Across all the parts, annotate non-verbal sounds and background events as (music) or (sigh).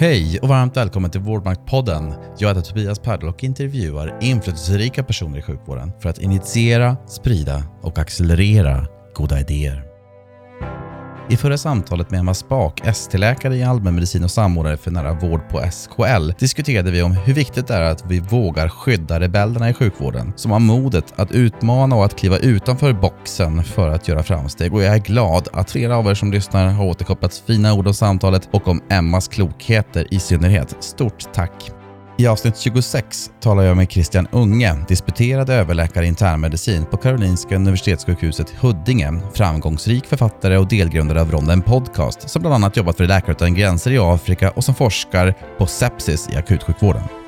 Hej och varmt välkommen till Vårdmaktpodden. Jag heter Tobias Perdl och intervjuar inflytelserika personer i sjukvården för att initiera, sprida och accelerera goda idéer. I förra samtalet med Emma Spak, ST-läkare i allmänmedicin och samordnare för nära vård på SKL, diskuterade vi om hur viktigt det är att vi vågar skydda rebellerna i sjukvården, som har modet att utmana och att kliva utanför boxen för att göra framsteg. Och jag är glad att flera av er som lyssnar har återkopplat fina ord om samtalet och om Emmas klokheter i synnerhet. Stort tack! I avsnitt 26 talar jag med Christian Unge, disputerad överläkare i internmedicin på Karolinska Universitetssjukhuset Huddinge, framgångsrik författare och delgrundare av Ronden Podcast, som bland annat jobbat för Läkare utan gränser i Afrika och som forskar på sepsis i akutsjukvården.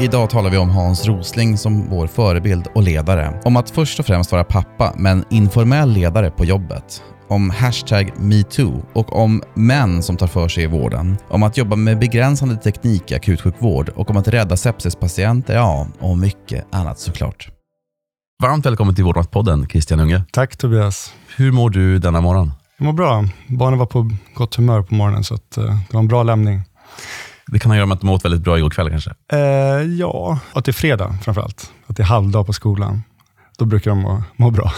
Idag talar vi om Hans Rosling som vår förebild och ledare. Om att först och främst vara pappa, men informell ledare på jobbet. Om hashtag metoo och om män som tar för sig i vården. Om att jobba med begränsande teknik i akutsjukvård och om att rädda sepsispatienter, ja, och mycket annat såklart. Varmt välkommen till Vårdmaktpodden, Christian Unge. Tack Tobias. Hur mår du denna morgon? Jag mår bra. Barnen var på gott humör på morgonen, så att, uh, det var en bra lämning. Det kan ha att göra med att de åt väldigt bra igår kväll kanske? Eh, ja, att det är fredag framförallt. Att det är halvdag på skolan. Då brukar de må, må bra.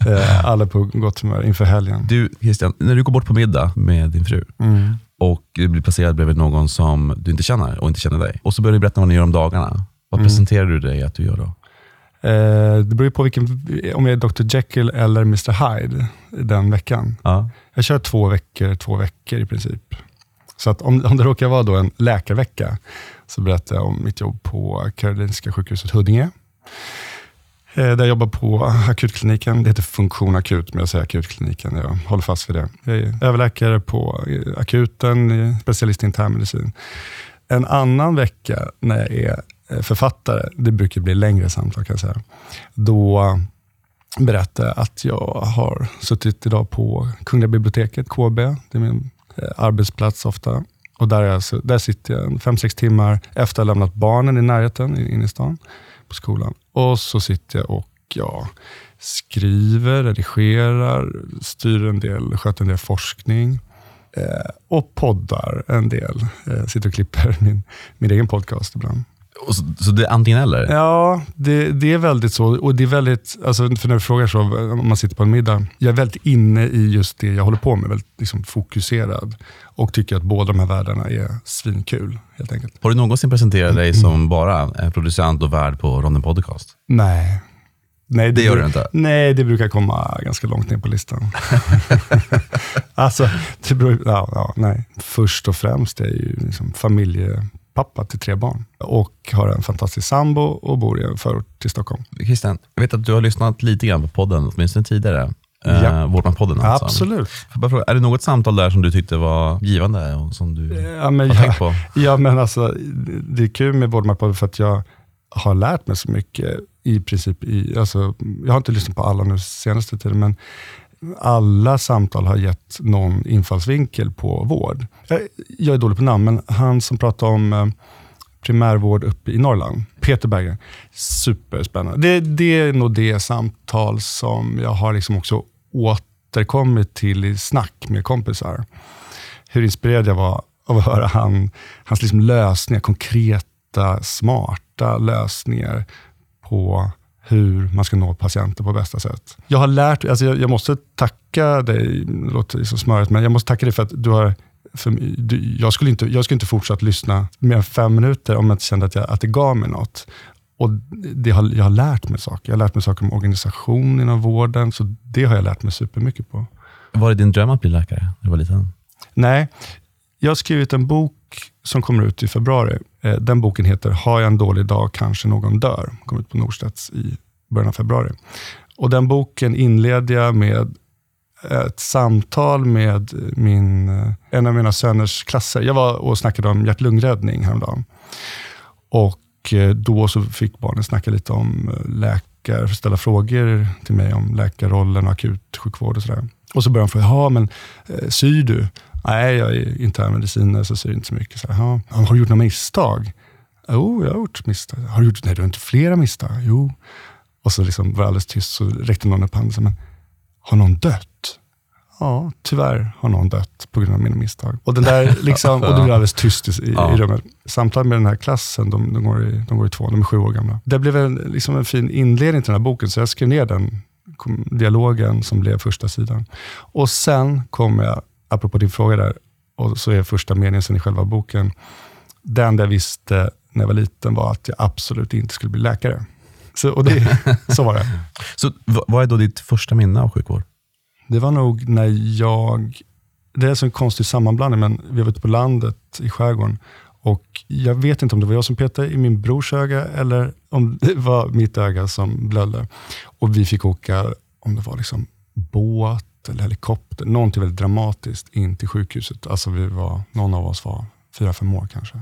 (laughs) eh, alla på gott humör inför helgen. Du Christian, när du går bort på middag med din fru mm. och du blir placerad bredvid någon som du inte känner och inte känner dig. Och så börjar du berätta vad ni gör om dagarna. Vad mm. presenterar du dig att du gör då? Eh, det beror på vilken, om jag är Dr Jekyll eller Mr Hyde den veckan. Ja. Jag kör två veckor, två veckor i princip. Så att om, om det råkar vara då en läkarvecka, så berättar jag om mitt jobb på Karolinska sjukhuset Huddinge. Eh, där jag jobbar på akutkliniken. Det heter Funktion Akut, men jag säger akutkliniken. Jag håller fast vid det. Jag är överläkare på eh, akuten, specialist i internmedicin. En annan vecka när jag är eh, författare, det brukar bli längre samtal kan jag säga, då berättar jag att jag har suttit idag på Kungliga biblioteket, KB. Det är min Eh, arbetsplats ofta. Och där, jag, där sitter jag fem sex timmar efter att ha lämnat barnen i närheten, inne i stan, på skolan. Och så sitter jag och ja, skriver, redigerar, styr en del, sköter en del forskning. Eh, och poddar en del. Eh, sitter och klipper (laughs) min, min egen podcast ibland. Så, så, det är antingen eller? Ja, det, det, är väldigt så. Och det är väldigt, alltså för när du frågar så, om man sitter på en middag. Jag är väldigt inne i just det jag håller på med, väldigt liksom fokuserad. Och tycker att båda de här världarna är svinkul, helt enkelt. Har du någonsin presenterat dig mm. som bara producent och värd på Ronden Podcast? Nej. Nej, det, det gör du inte? Nej, det brukar komma ganska långt ner på listan. (laughs) alltså, det beror, ja, ja, nej. Först och främst är ju liksom familje pappa till tre barn och har en fantastisk sambo och bor i en förort till Stockholm. Christian, jag vet att du har lyssnat lite grann på podden, åtminstone tidigare. Ja. Eh, Vårdmanpodden alltså. Absolut. Fråga, är det något samtal där som du tyckte var givande och som du ja, men har jag, tänkt på? Ja, men alltså, det är kul med Vårdmanpodden för att jag har lärt mig så mycket i princip. I, alltså, jag har inte lyssnat på alla nu senaste tiden, men alla samtal har gett någon infallsvinkel på vård. Jag, jag är dålig på namn, men han som pratade om eh, primärvård uppe i Norrland, Peter Berggren. Superspännande. Det, det är nog det samtal som jag har liksom också återkommit till i snack med kompisar. Hur inspirerad jag var av att höra han, hans liksom lösningar, konkreta, smarta lösningar på hur man ska nå patienter på bästa sätt. Jag har lärt alltså jag, jag måste tacka dig, det låter så smörigt, men jag måste tacka dig för att du har för, du, jag, skulle inte, jag skulle inte fortsatt lyssna mer än fem minuter om jag inte kände att, jag, att det gav mig något. Och det har, jag har lärt mig saker. Jag har lärt mig saker om organisation inom vården, så det har jag lärt mig supermycket på. Var det din dröm att bli läkare när du var liten? Nej, jag har skrivit en bok som kommer ut i februari. Eh, den boken heter Har jag en dålig dag kanske någon dör. Kom ut på Norstedts i början av februari. Och Den boken inleder jag med ett samtal med min, eh, en av mina söners klasser. Jag var och snackade om hjärt-lungräddning häromdagen. Och eh, då så fick barnen snacka lite om läkare, ställa frågor till mig om läkarrollen och akutsjukvård och sådär. Och så började de fråga, ja men syr du? Nej, jag är internmedicinare så ser inte så mycket. Så har du gjort några misstag? Jo, jag har gjort misstag. Har du gjort, nej, du har inte flera misstag. Jo. Och så liksom var det alldeles tyst, så räckte någon upp handen. Men har någon dött? Ja, tyvärr har någon dött på grund av mina misstag. Och, den där, liksom, och det blev (laughs) alldeles tyst i, ja. i rummet. Samtal med den här klassen, de, de, går i, de går i två, de är sju år gamla. Det blev en, liksom en fin inledning till den här boken, så jag skrev ner den dialogen som blev första sidan. Och sen kommer jag, apropå din fråga där, och så är första meningen sen i själva boken, det enda jag visste när jag var liten var att jag absolut inte skulle bli läkare. Så, och det, (laughs) så var det. Så vad är då ditt första minne av sjukvård? Det var nog när jag, det är en konstig sammanblandning, men vi var ute på landet i skärgården och jag vet inte om det var jag som petade i min brors öga eller om det var mitt öga som blödde. Och vi fick åka, om det var liksom båt eller helikopter, någonting väldigt dramatiskt in till sjukhuset. Alltså vi var, någon av oss var fyra, fem år kanske.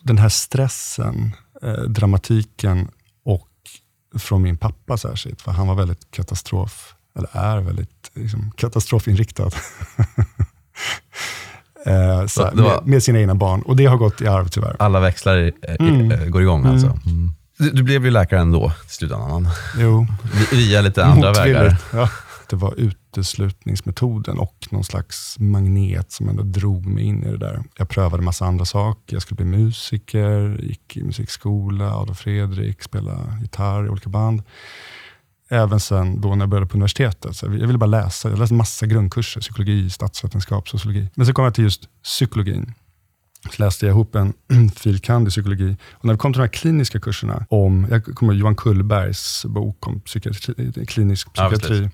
Den här stressen, eh, dramatiken och från min pappa särskilt, för han var väldigt katastrof, eller är väldigt liksom, katastrofinriktad. (laughs) eh, så, med, med, sina egna barn. Och det har gått i arv tyvärr. Alla växlar eh, mm. går igång alltså? Mm. mm. Du, du, blev ju läkare ändå till slutändan. Jo. Via lite andra Motvilligt. vägar. Ja. Det var uteslutningsmetoden och någon slags magnet som ändå drog mig in i det där. Jag prövade massa andra saker. Jag skulle bli musiker, gick i musikskola, Adolf Fredrik, spela gitarr i olika band även sen då när jag började på universitetet. Så jag ville bara läsa. Jag läste massa grundkurser, psykologi, statsvetenskap, sociologi. Men så kom jag till just psykologin. Så läste jag ihop en (clears throat) filkand i psykologi. Och när vi kom till de här kliniska kurserna, om, jag kommer Johan Kullbergs bok om psykiatri, klinisk psykiatri. Ja,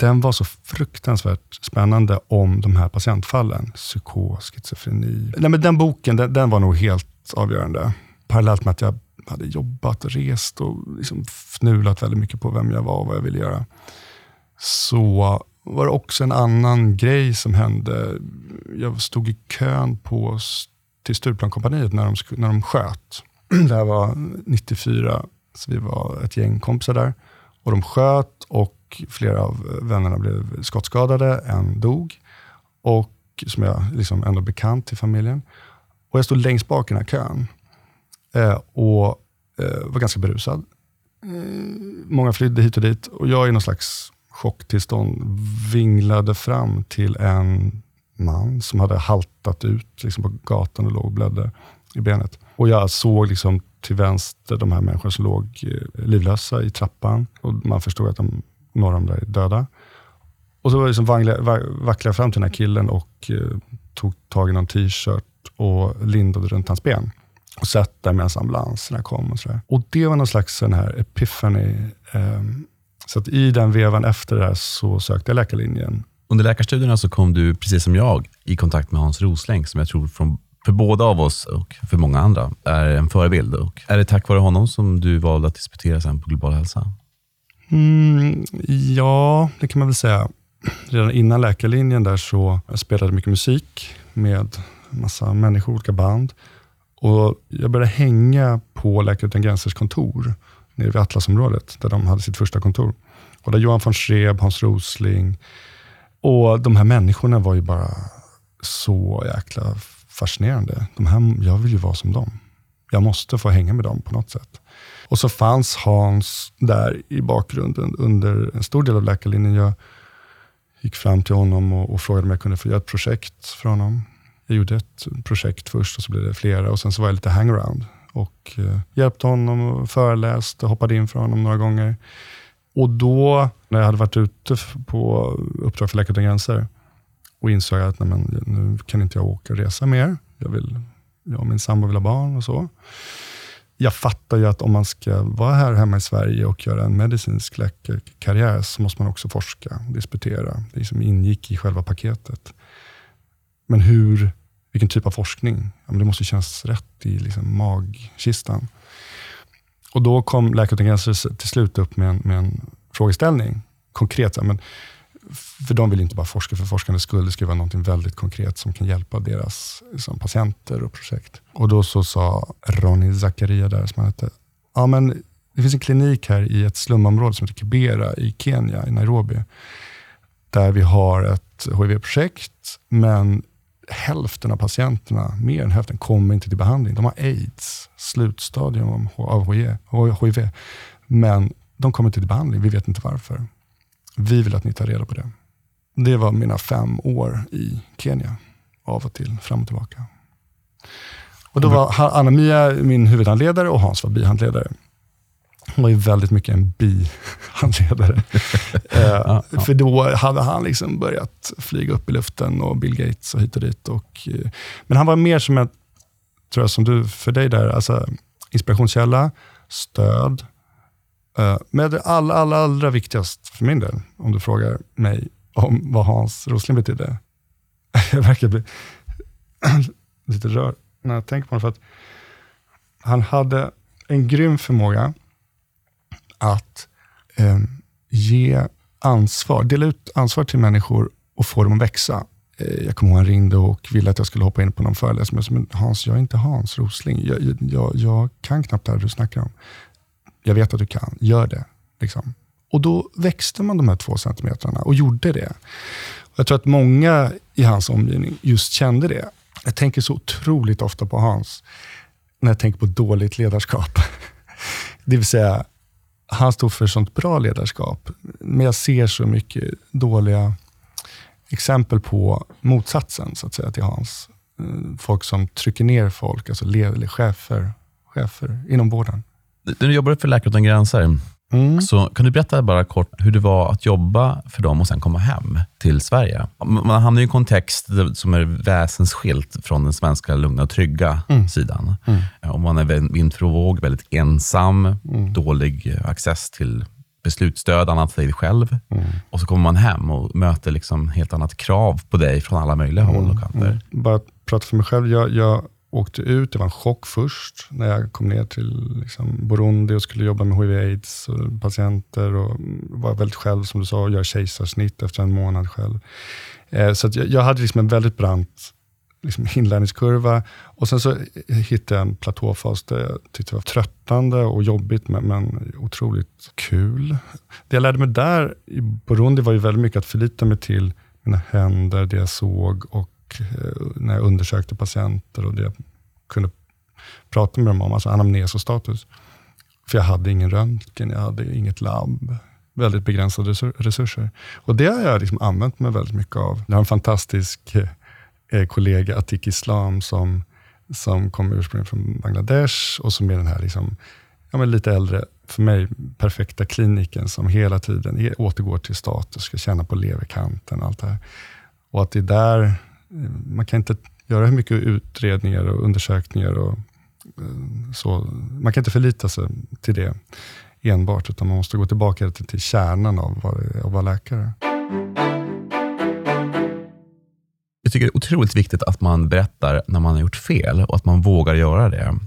den var så fruktansvärt spännande om de här patientfallen. Psykos, schizofreni. Nej, men den boken den, den var nog helt avgörande. Parallellt med att jag hade jobbat, rest och liksom fnulat väldigt mycket på vem jag var och vad jag ville göra. Så var det också en annan grej som hände. Jag stod i kön på, till Stureplankompaniet när de, när de sköt. (clears throat) Det här var 94, så vi var ett gäng kompisar där. Och De sköt och flera av vännerna blev skottskadade, en dog. Och som jag liksom ändå bekant till familjen. Och Jag stod längst bak i den här kön. Eh, och eh, var ganska berusad. Mm. Många flydde hit och dit och jag i någon slags chocktillstånd vinglade fram till en man som hade haltat ut liksom på gatan och låg och blödde i benet. Och jag såg liksom till vänster de här människorna som låg eh, livlösa i trappan. Och man förstod att de, några av dem där är döda. Och så liksom vacklade jag fram till den här killen och eh, tog tag i någon t-shirt och lindade runt hans ben och satt där medan ambulanserna kom. Och, så där. och Det var någon slags sån här epiphany. Eh, så att i den vevan efter det här så sökte jag läkarlinjen. Under läkarstudierna så kom du, precis som jag, i kontakt med Hans Rosläng, som jag tror från, för båda av oss och för många andra är en förebild. Och är det tack vare honom som du valde att disputera sen på global hälsa? Mm, ja, det kan man väl säga. Redan innan läkarlinjen där så jag spelade jag mycket musik med massa människor, olika band. Och jag började hänga på Läkare Utan Gränsers kontor nere vid Atlasområdet, där de hade sitt första kontor. Och där Johan von Schreeb, Hans Rosling och de här människorna var ju bara så jäkla fascinerande. De här, jag vill ju vara som dem. Jag måste få hänga med dem på något sätt. Och så fanns Hans där i bakgrunden under en stor del av läkarlinjen. Jag gick fram till honom och, och frågade om jag kunde få göra ett projekt för honom. Jag gjorde ett projekt först och så blev det flera och sen så var jag lite hangaround. Och eh, hjälpte honom och föreläste, hoppade in för honom några gånger. Och då, när jag hade varit ute på Uppdrag för Läkare Utan Gränser och insåg att nej, men, nu kan inte jag åka och resa mer. Jag, vill, jag och min sambo vill ha barn och så. Jag fattar ju att om man ska vara här hemma i Sverige och göra en medicinsk läkarkarriär så måste man också forska och disputera. Det liksom ingick i själva paketet. Men hur vilken typ av forskning? Ja, men det måste kännas rätt i liksom magkistan. Och då kom Läkare utan gränser till slut upp med en, med en frågeställning. Konkret, men för de vill inte bara forska för forskandets skull. Det ska vara något väldigt konkret som kan hjälpa deras liksom, patienter och projekt. Och då så sa Ronny Zakaria där, som han hette, ja, men det finns en klinik här i ett slumområde som heter Kibera i Kenya, i Nairobi. Där vi har ett HIV-projekt, men hälften av patienterna, mer än hälften, kommer inte till behandling. De har aids, slutstadium av HIV. Men de kommer inte till behandling. Vi vet inte varför. Vi vill att ni tar reda på det. Det var mina fem år i Kenya. Av och till, fram och tillbaka. Och då var Anna-Mia min huvudhandledare och Hans var bihandledare. Hon var ju väldigt mycket en bihandledare. (laughs) eh, ja, ja. För då hade han liksom börjat flyga upp i luften och Bill Gates och hit och dit. Och, eh, men han var mer som ett, tror jag, som du, för dig där, alltså inspirationskälla, stöd. Eh, men det allra, allra, allra viktigast för min del, om du frågar mig om vad Hans Rosling betydde. (laughs) jag verkar bli (clears throat) lite rörd när jag tänker på det. För att han hade en grym förmåga att eh, ge ansvar, dela ut ansvar till människor och få dem att växa. Eh, jag kommer ihåg han ringde och ville att jag skulle hoppa in på någon föreläsning. Men Hans, jag är inte Hans Rosling. Jag, jag, jag kan knappt det här du snackar om. Jag vet att du kan, gör det. Liksom. Och då växte man de här två centimetrarna och gjorde det. Jag tror att många i hans omgivning just kände det. Jag tänker så otroligt ofta på Hans när jag tänker på dåligt ledarskap. (laughs) Det vill säga, han stod för sånt bra ledarskap, men jag ser så mycket dåliga exempel på motsatsen så att säga, till Hans. Eh, folk som trycker ner folk, alltså chefer, chefer inom vården. Du jobbade för Läkare Utan Gränser. Mm. Så kan du berätta bara kort hur det var att jobba för dem och sen komma hem till Sverige? Man hamnar i en kontext som är väsensskilt från den svenska lugna och trygga mm. sidan. Mm. Och man är vind för våg, väldigt ensam, mm. dålig access till beslutsstöd, annat dig själv. Mm. Och så kommer man hem och möter liksom helt annat krav på dig från alla möjliga håll och mm. kanter. Bara prata för mig själv. Jag, jag åkte ut. Det var en chock först när jag kom ner till liksom, Burundi och skulle jobba med hiv-aids och patienter. Och var väldigt själv, som du sa, och göra kejsarsnitt efter en månad själv. Eh, så jag, jag, hade liksom en väldigt brant liksom, inlärningskurva. Och sen så hittade jag en platåfas där jag tyckte det var tröttande och jobbigt, men, men otroligt kul. Det jag lärde mig där i Burundi var ju väldigt mycket att förlita mig till mina händer, det jag såg och Eh, när jag undersökte patienter och det jag kunde prata med dem om, alltså anamnes och status. För jag hade ingen röntgen, jag hade inget labb. Väldigt begränsade resurser. Och det har jag liksom använt mig väldigt mycket av. Jag har en fantastisk eh, eh, kollega, Atik Islam, som, som kommer ursprungligen från Bangladesh och som är den här liksom, ja, men lite äldre, för mig perfekta kliniken som hela tiden återgår till status, ska känna på leverkanten och allt det här. Och att det är där man kan inte göra hur mycket utredningar och undersökningar och eh, så. Man kan inte förlita sig till det enbart, utan man måste gå tillbaka till, till kärnan av att vara läkare. Jag tycker det är otroligt viktigt att man berättar när man har gjort fel och att man vågar göra det.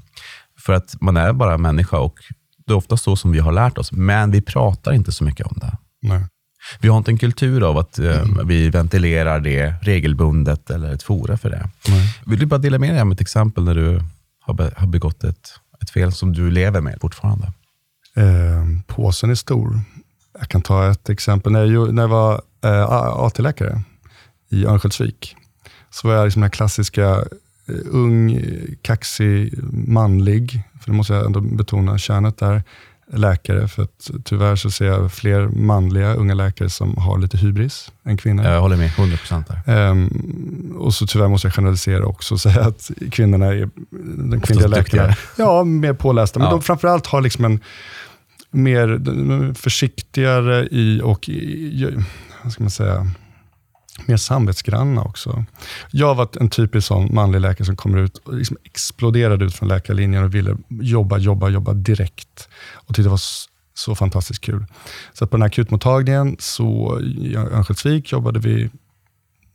För att man är bara människa och det är ofta så som vi har lärt oss, men vi pratar inte så mycket om det. Nej. Vi har inte en kultur av att eh, mm. vi ventilerar det regelbundet eller ett fora för det. Mm. Vill du bara dela med dig om ett exempel när du har, be har begått ett, ett fel som du lever med fortfarande? Eh, påsen är stor. Jag kan ta ett exempel. När jag, när jag var eh, AT-läkare i Örnsköldsvik, så var jag liksom den klassiska eh, ung, kaxig, manlig, för det måste jag ändå betona könet där, läkare, för att tyvärr så ser jag fler manliga unga läkare som har lite hybris än kvinnor. Jag håller med, 100% där. Um, och så tyvärr måste jag generalisera också och säga att kvinnorna är, den kvinnliga läkarna, ja, mer pålästa, men ja. de framförallt har liksom en mer försiktigare i och, i, vad ska man säga, mer samvetsgranna också. Jag var en typisk sån manlig läkare som kommer ut och liksom exploderade ut från läkarlinjen och ville jobba, jobba, jobba direkt. Och tyckte det var så fantastiskt kul. Så på den här akutmottagningen så, i Örnsköldsvik jobbade vi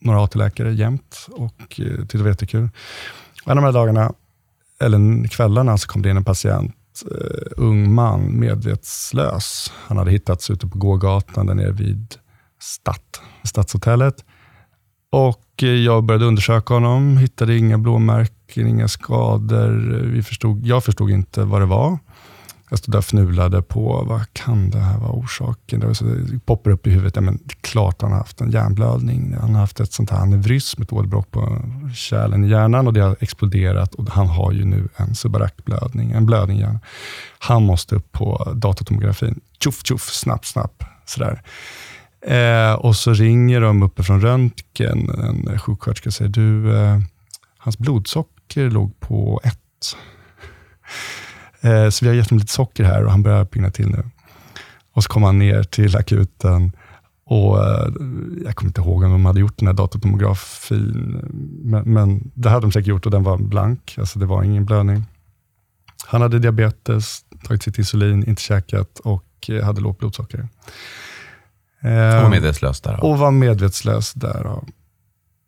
några AT-läkare jämt och eh, tyckte det var jättekul. En av de här dagarna, eller kvällarna, så kom det in en patient, uh, ung man, medvetslös. Han hade hittats ute på gågatan där nere vid Stadt, Stadshotellet. Och eh, jag började undersöka honom, hittade inga blåmärken, inga skador. Vi förstod, jag förstod inte vad det var. Jag stod där och fnulade på, vad kan det här vara orsaken? Det, så, poppar upp i huvudet, ja, men det är klart han har haft en hjärnblödning. Han har haft ett sånt här aneurysm, ett åderbråck på kärlen i hjärnan och det har exploderat och han har ju nu en subarakblödning, en blödning i hjärnan. Han måste upp på datortomografin. Tjoff, tjoff, snabbt, snabbt. Sådär. Eh, och så ringer de uppe från röntgen, en sjuksköterska säger, du, eh, hans blodsocker låg på ett. Eh, så vi har gett honom lite socker här och han börjar pigna till nu. Och så kom han ner till akuten och eh, jag kommer inte ihåg om de hade gjort den här datortomografin, men, men, det hade de säkert gjort och den var blank, alltså det var ingen blödning. Han hade diabetes, tagit sitt insulin, inte käkat och eh, hade lågt blodsocker. Och var medvetslös där. Och var medvetslös där.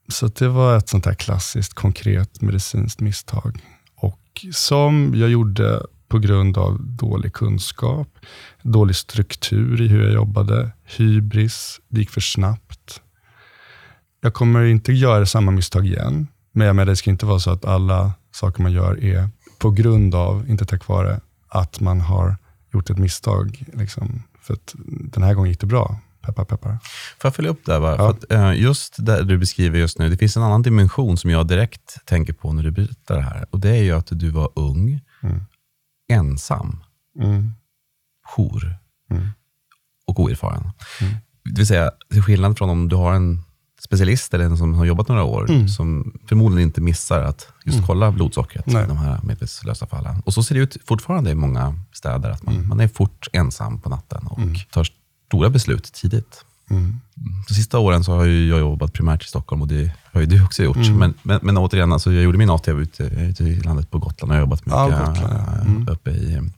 Så det var ett sånt här klassiskt, konkret medicinskt misstag. Och som jag gjorde på grund av dålig kunskap, dålig struktur i hur jag jobbade, hybris, det gick för snabbt. Jag kommer inte göra samma misstag igen, men jag menar, det ska inte vara så att alla saker man gör är på grund av, inte tack vare, att man har gjort ett misstag. Liksom. För att den här gången gick det bra. Peppar, peppar. Får jag följa upp där? Va? Ja. Att, uh, just det du beskriver just nu, det finns en annan dimension som jag direkt tänker på när du berättar det här. Och Det är ju att du var ung, mm ensam, mm. jour mm. och oerfaren. Mm. Det vill säga, till skillnad från om du har en specialist eller en som har jobbat några år, mm. som förmodligen inte missar att just mm. kolla blodsockret i de här medvetslösa fallen. Och så ser det ut fortfarande i många städer, att man, mm. man är fort ensam på natten och mm. tar stora beslut tidigt. Mm. De sista åren så har jag jobbat primärt i Stockholm och det har ju du också gjort. Mm. Men, men, men återigen, alltså jag gjorde min ATV ute, ute i landet på Gotland och har jobbat mycket ja, mm. uppe i,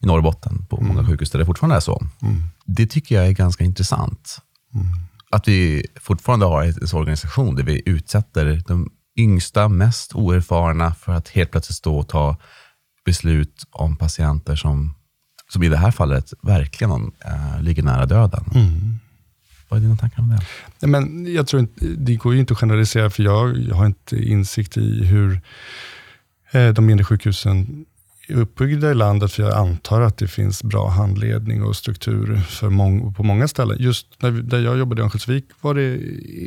i Norrbotten på många mm. sjukhus där det fortfarande är så. Mm. Det tycker jag är ganska intressant. Mm. Att vi fortfarande har en organisation där vi utsätter de yngsta, mest oerfarna för att helt plötsligt stå och ta beslut om patienter som, som i det här fallet verkligen äh, ligger nära döden. Mm. Vad är dina tankar om det? Men jag tror inte, det går ju inte att generalisera, för jag, jag har inte insikt i hur eh, de mindre sjukhusen är uppbyggda i landet, för jag antar att det finns bra handledning och struktur för mång, på många ställen. Just när, där jag jobbade i Örnsköldsvik var det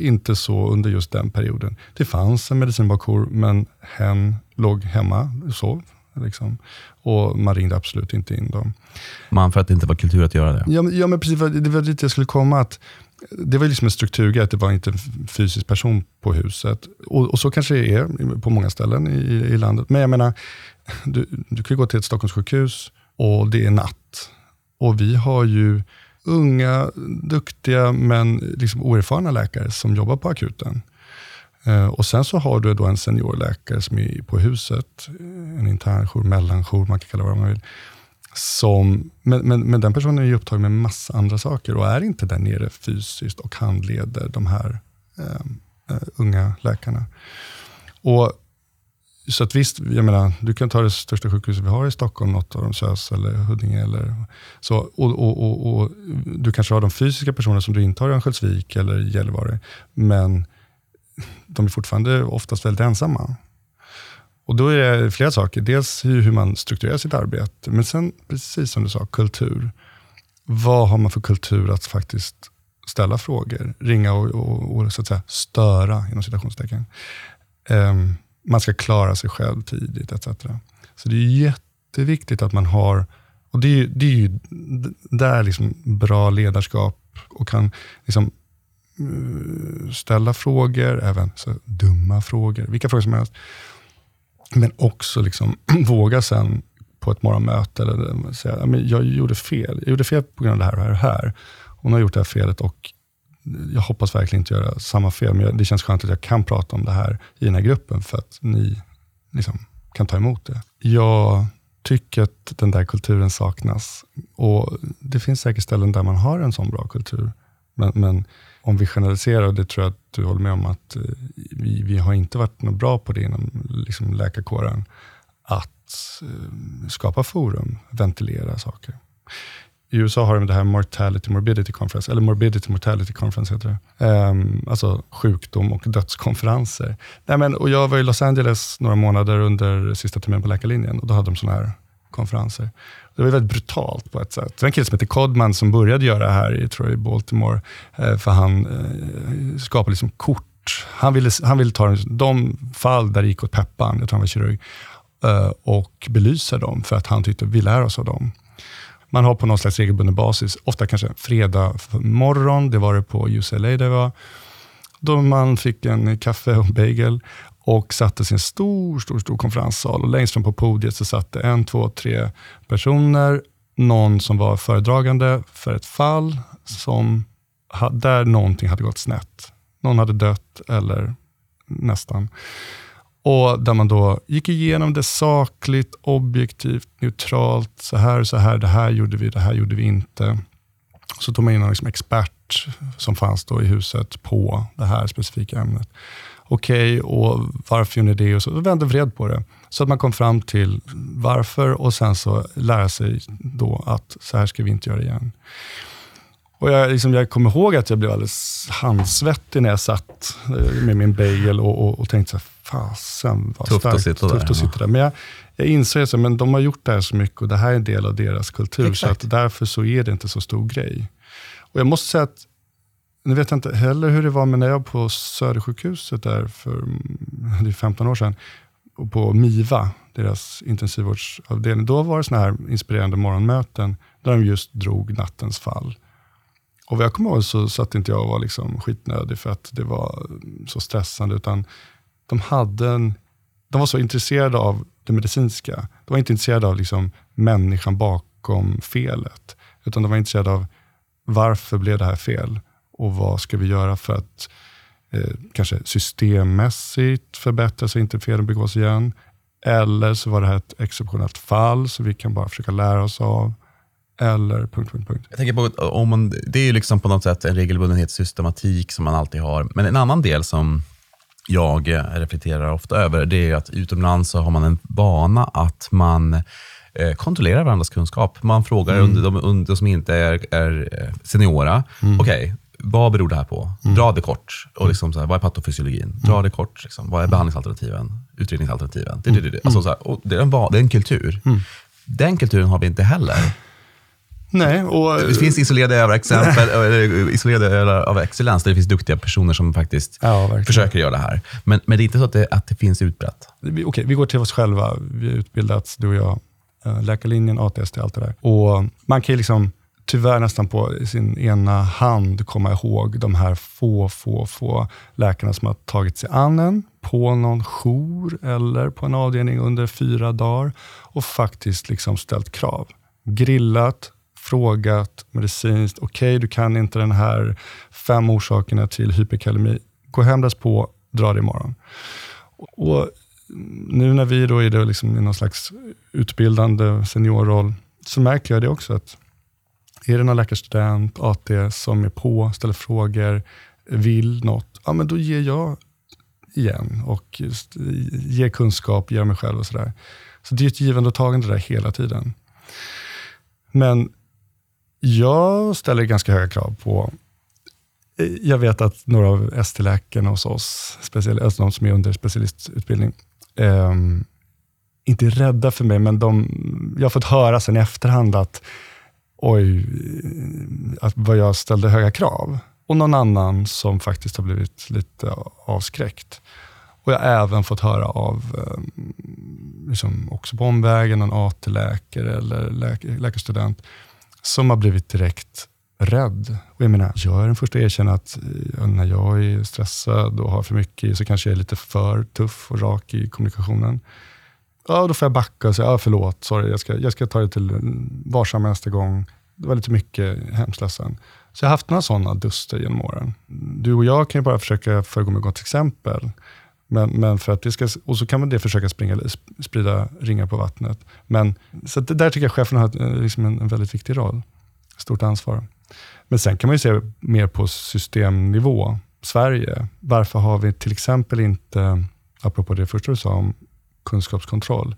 inte så under just den perioden. Det fanns en medicinbakjour, men hen låg hemma och sov. Liksom. Och man ringde absolut inte in dem. Man för att det inte var kultur att göra det? Ja, ja men precis. Det var dit jag skulle komma. att det var liksom en strukturgrej, att det var inte en fysisk person på huset. Och, och, så kanske det är på många ställen i, i landet. Men jag menar, du, du kan gå till ett Stockholmssjukhus och det är natt. Och vi har ju unga, duktiga men liksom oerfarna läkare som jobbar på akuten. Eh, och Sen så har du då en seniorläkare som är på huset, en internjour, mellanjour, man kan kalla det vad man vill som, men, men, men, den personen är ju upptagen med massa andra saker och är inte där nere fysiskt och handleder de här ehm, eh, unga läkarna. Och, så att visst, jag menar, du kan ta det största sjukhuset vi har i Stockholm, något av dem, SÖS eller Huddinge. Eller, så, och, och, och, och, Du kanske har de fysiska personerna som du inte har i Örnsköldsvik eller Gällivare, men de är fortfarande oftast väldigt ensamma. Och Då är det flera saker. Dels hur, man strukturerar sitt arbete, men sen, precis som du sa, kultur. Vad har man för kultur att faktiskt ställa frågor, ringa och, och, och så att säga, störa, inom citationstecken. Um, man ska klara sig själv tidigt, etc. Så det är jätteviktigt att man har, och det är, det är ju där liksom bra ledarskap och kan liksom, eh, ställa frågor, även så dumma frågor, vilka frågor som helst. Men också liksom (clears throat) våga sen på ett morgonmöte eller säga, jag gjorde fel. Jag gjorde fel på grund av det här och det här. Här. Hon har gjort det här felet och jag hoppas verkligen inte göra samma fel, men det känns skönt att jag kan prata om det här i den här gruppen, för att ni liksom kan ta emot det. Jag tycker att den där kulturen saknas. Och Det finns säkert ställen där man har en sån bra kultur. Men, men om vi generaliserar, och det tror jag att du håller med om, att eh, vi, vi har inte varit något bra på det inom liksom läkarkåren, att eh, skapa forum, ventilera saker. I USA har de det här Mortality Morbidity Conference, eller Morbidity Mortality Conference heter det. Um, alltså sjukdom och dödskonferenser. Nej, men, och jag var i Los Angeles några månader under sista terminen på läkarlinjen och då hade de sådana här konferenser. Det var väldigt brutalt på ett sätt. Det var en kille som heter Codman som började göra det här i, tror jag, i Baltimore, eh, för han eh, skapade liksom kort. Han ville, han ville ta de fall där det gick åt peppan, jag tror han var kirurg, eh, och belysa dem för att han tyckte vi lär oss av dem. Man har på någon slags regelbunden basis, ofta kanske fredag morgon, det var det på UCLA där jag var, då man fick en kaffe och bagel och satte i en stor, stor, stor konferenssal. Och längst fram på podiet så satt det en, två, tre personer. Någon som var föredragande för ett fall som, där någonting hade gått snett. Någon hade dött eller nästan. Och där man då gick igenom det sakligt, objektivt, neutralt. Så här, så här, det här gjorde vi, det här gjorde vi inte. Så tog man in en liksom expert som fanns då i huset på det här specifika ämnet okej, okay, och varför gjorde ni det? Och så vände vred på det. Så att man kom fram till varför och sen så lära sig då att så här ska vi inte göra igen. Och jag, liksom, jag kommer ihåg att jag blev alldeles handsvettig när jag satt eh, med min bagel och, och, och tänkte, så här, fasen vad tufft starkt. Att sitta tufft där, att sitta där. Men jag, jag insåg att de har gjort det här så mycket och det här är en del av deras kultur. Exakt. Så att därför så är det inte så stor grej. Och Jag måste säga att nu vet jag inte heller hur det var, men när jag var på Södersjukhuset där för det är 15 år sedan, och på MIVA, deras intensivvårdsavdelning, då var det sådana här inspirerande morgonmöten där de just drog nattens fall. Och vad jag kommer ihåg så satt inte jag och var liksom skitnödig för att det var så stressande, utan de, hade en, de var så intresserade av det medicinska. De var inte intresserade av liksom människan bakom felet, utan de var intresserade av varför blev det här fel? och vad ska vi göra för att eh, kanske systemmässigt förbättra så inte felen begås igen. Eller så var det här ett exceptionellt fall så vi kan bara försöka lära oss av. Eller punkt, punkt, punkt. Jag tänker på, eh, om man, det är ju liksom på något sätt en regelbundenhet, systematik som man alltid har. Men en annan del som jag eh, reflekterar ofta över, det är att utomlands så har man en vana att man kontrollerar varandras kunskap. Man frågar mm. under, de, under som inte är, är eh, seniora, mm. okej, okay, vad beror det här på? Mm. Dra det kort. Och liksom så här, vad är patofysiologin? Dra mm. det kort. Liksom. Vad är behandlingsalternativen? Utredningsalternativen? Det, det, det. Alltså, så här, och det, är en, det är en kultur. Mm. Den kulturen har vi inte heller. Nej, och, det finns isolerade över exempel, (laughs) isolerade över excellens, där det finns duktiga personer som faktiskt ja, försöker göra det här. Men, men det är inte så att det, att det finns utbrett. Okej, okay, vi går till oss själva. Vi har utbildats, du och jag, eh, Eh, läkarlinjen, ATST, allt det där. Och man kan ju liksom tyvärr nästan på sin ena hand komma ihåg de här få, få, få läkarna som har tagit sig an en på någon jour eller på en avdelning under fyra dagar och faktiskt liksom ställt krav. Grillat, frågat medicinskt, okej okay, du kan inte den här fem orsakerna till hyperkalemi. Gå hem, läs på, dra det imorgon. Och nu när vi då är då liksom i någon slags utbildande seniorroll, så märker jag det också att är det någon läkarstudent, AT, som är på, ställer frågor, vill något, ja men då ger jag igen och ger kunskap, ger mig själv och sådär. Så det är ett givande och tagande där hela tiden. Men jag ställer ganska höga krav på eh, jag vet att några av ST-läkarna hos oss, alltså de som är under specialistutbildning, eh, inte rädda för mig, men de, jag har fått höra sen i efterhand att oj, att vad jag ställde höga krav. Och någon annan som faktiskt har blivit lite avskräckt. Och jag har även fått höra av, ehm, liksom också på omvägen, en AT-läkare eller läk läkarstudent, som har blivit direkt rädd. Och jag menar, jag är den första att erkänna att eh, när jag är stressad och har för mycket så kanske jag är lite för tuff och rak i kommunikationen ja, då får jag backa och säga, ja, förlåt, sorry, jag ska, jag ska ta det till varsam nästa gång. Det var lite mycket, hemskt ledsen. Så jag har haft några sådana duster genom åren. Du och jag kan ju bara försöka föregå med gott exempel. Men, men för att det ska, och så kan man det försöka springa, sprida ringar på vattnet. Men, så det, där tycker jag chefen har eh, liksom en, en väldigt viktig roll. Stort ansvar. Men sen kan man ju se mer på systemnivå. Sverige, varför har vi till exempel inte, apropå det första du sa om kunskapskontroll.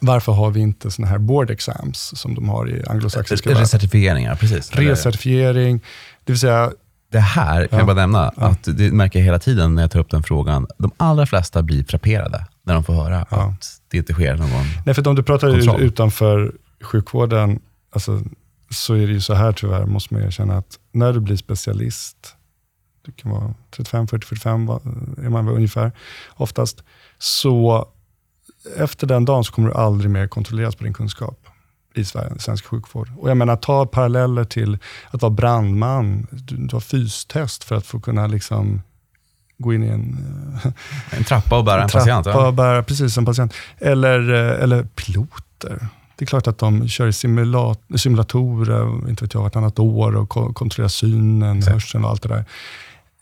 Varför har vi inte såna här board exams som de har i anglosaxiska världen? Recertifieringar, precis. Recertifiering, det vill säga det här kan ja, jag bara nämna, ja. att det märker jag hela tiden när jag tar upp den frågan. De allra flesta blir frapperade. när de får höra ja. att det inte sker någon Nej, för om du pratar kontroll. utanför sjukvården, alltså, så är det ju så här tyvärr, måste man erkänna, att när du blir specialist, det kan vara 35, 40, 45 är man väl ungefär oftast, så efter den dagen så kommer du aldrig mer kontrolleras på din kunskap i Sverige, svensk sjukvård. Och jag menar, ta paralleller till att vara brandman. Du, du har fystest för att få kunna liksom gå in i en... en trappa och bära en, (laughs) en patient? Ja. och bära, precis, en patient. Eller, eh, eller piloter. Det är klart att de kör i simulat simulatorer, inte vet jag, vartannat år och kontrollerar synen, Exakt. hörseln och allt det där.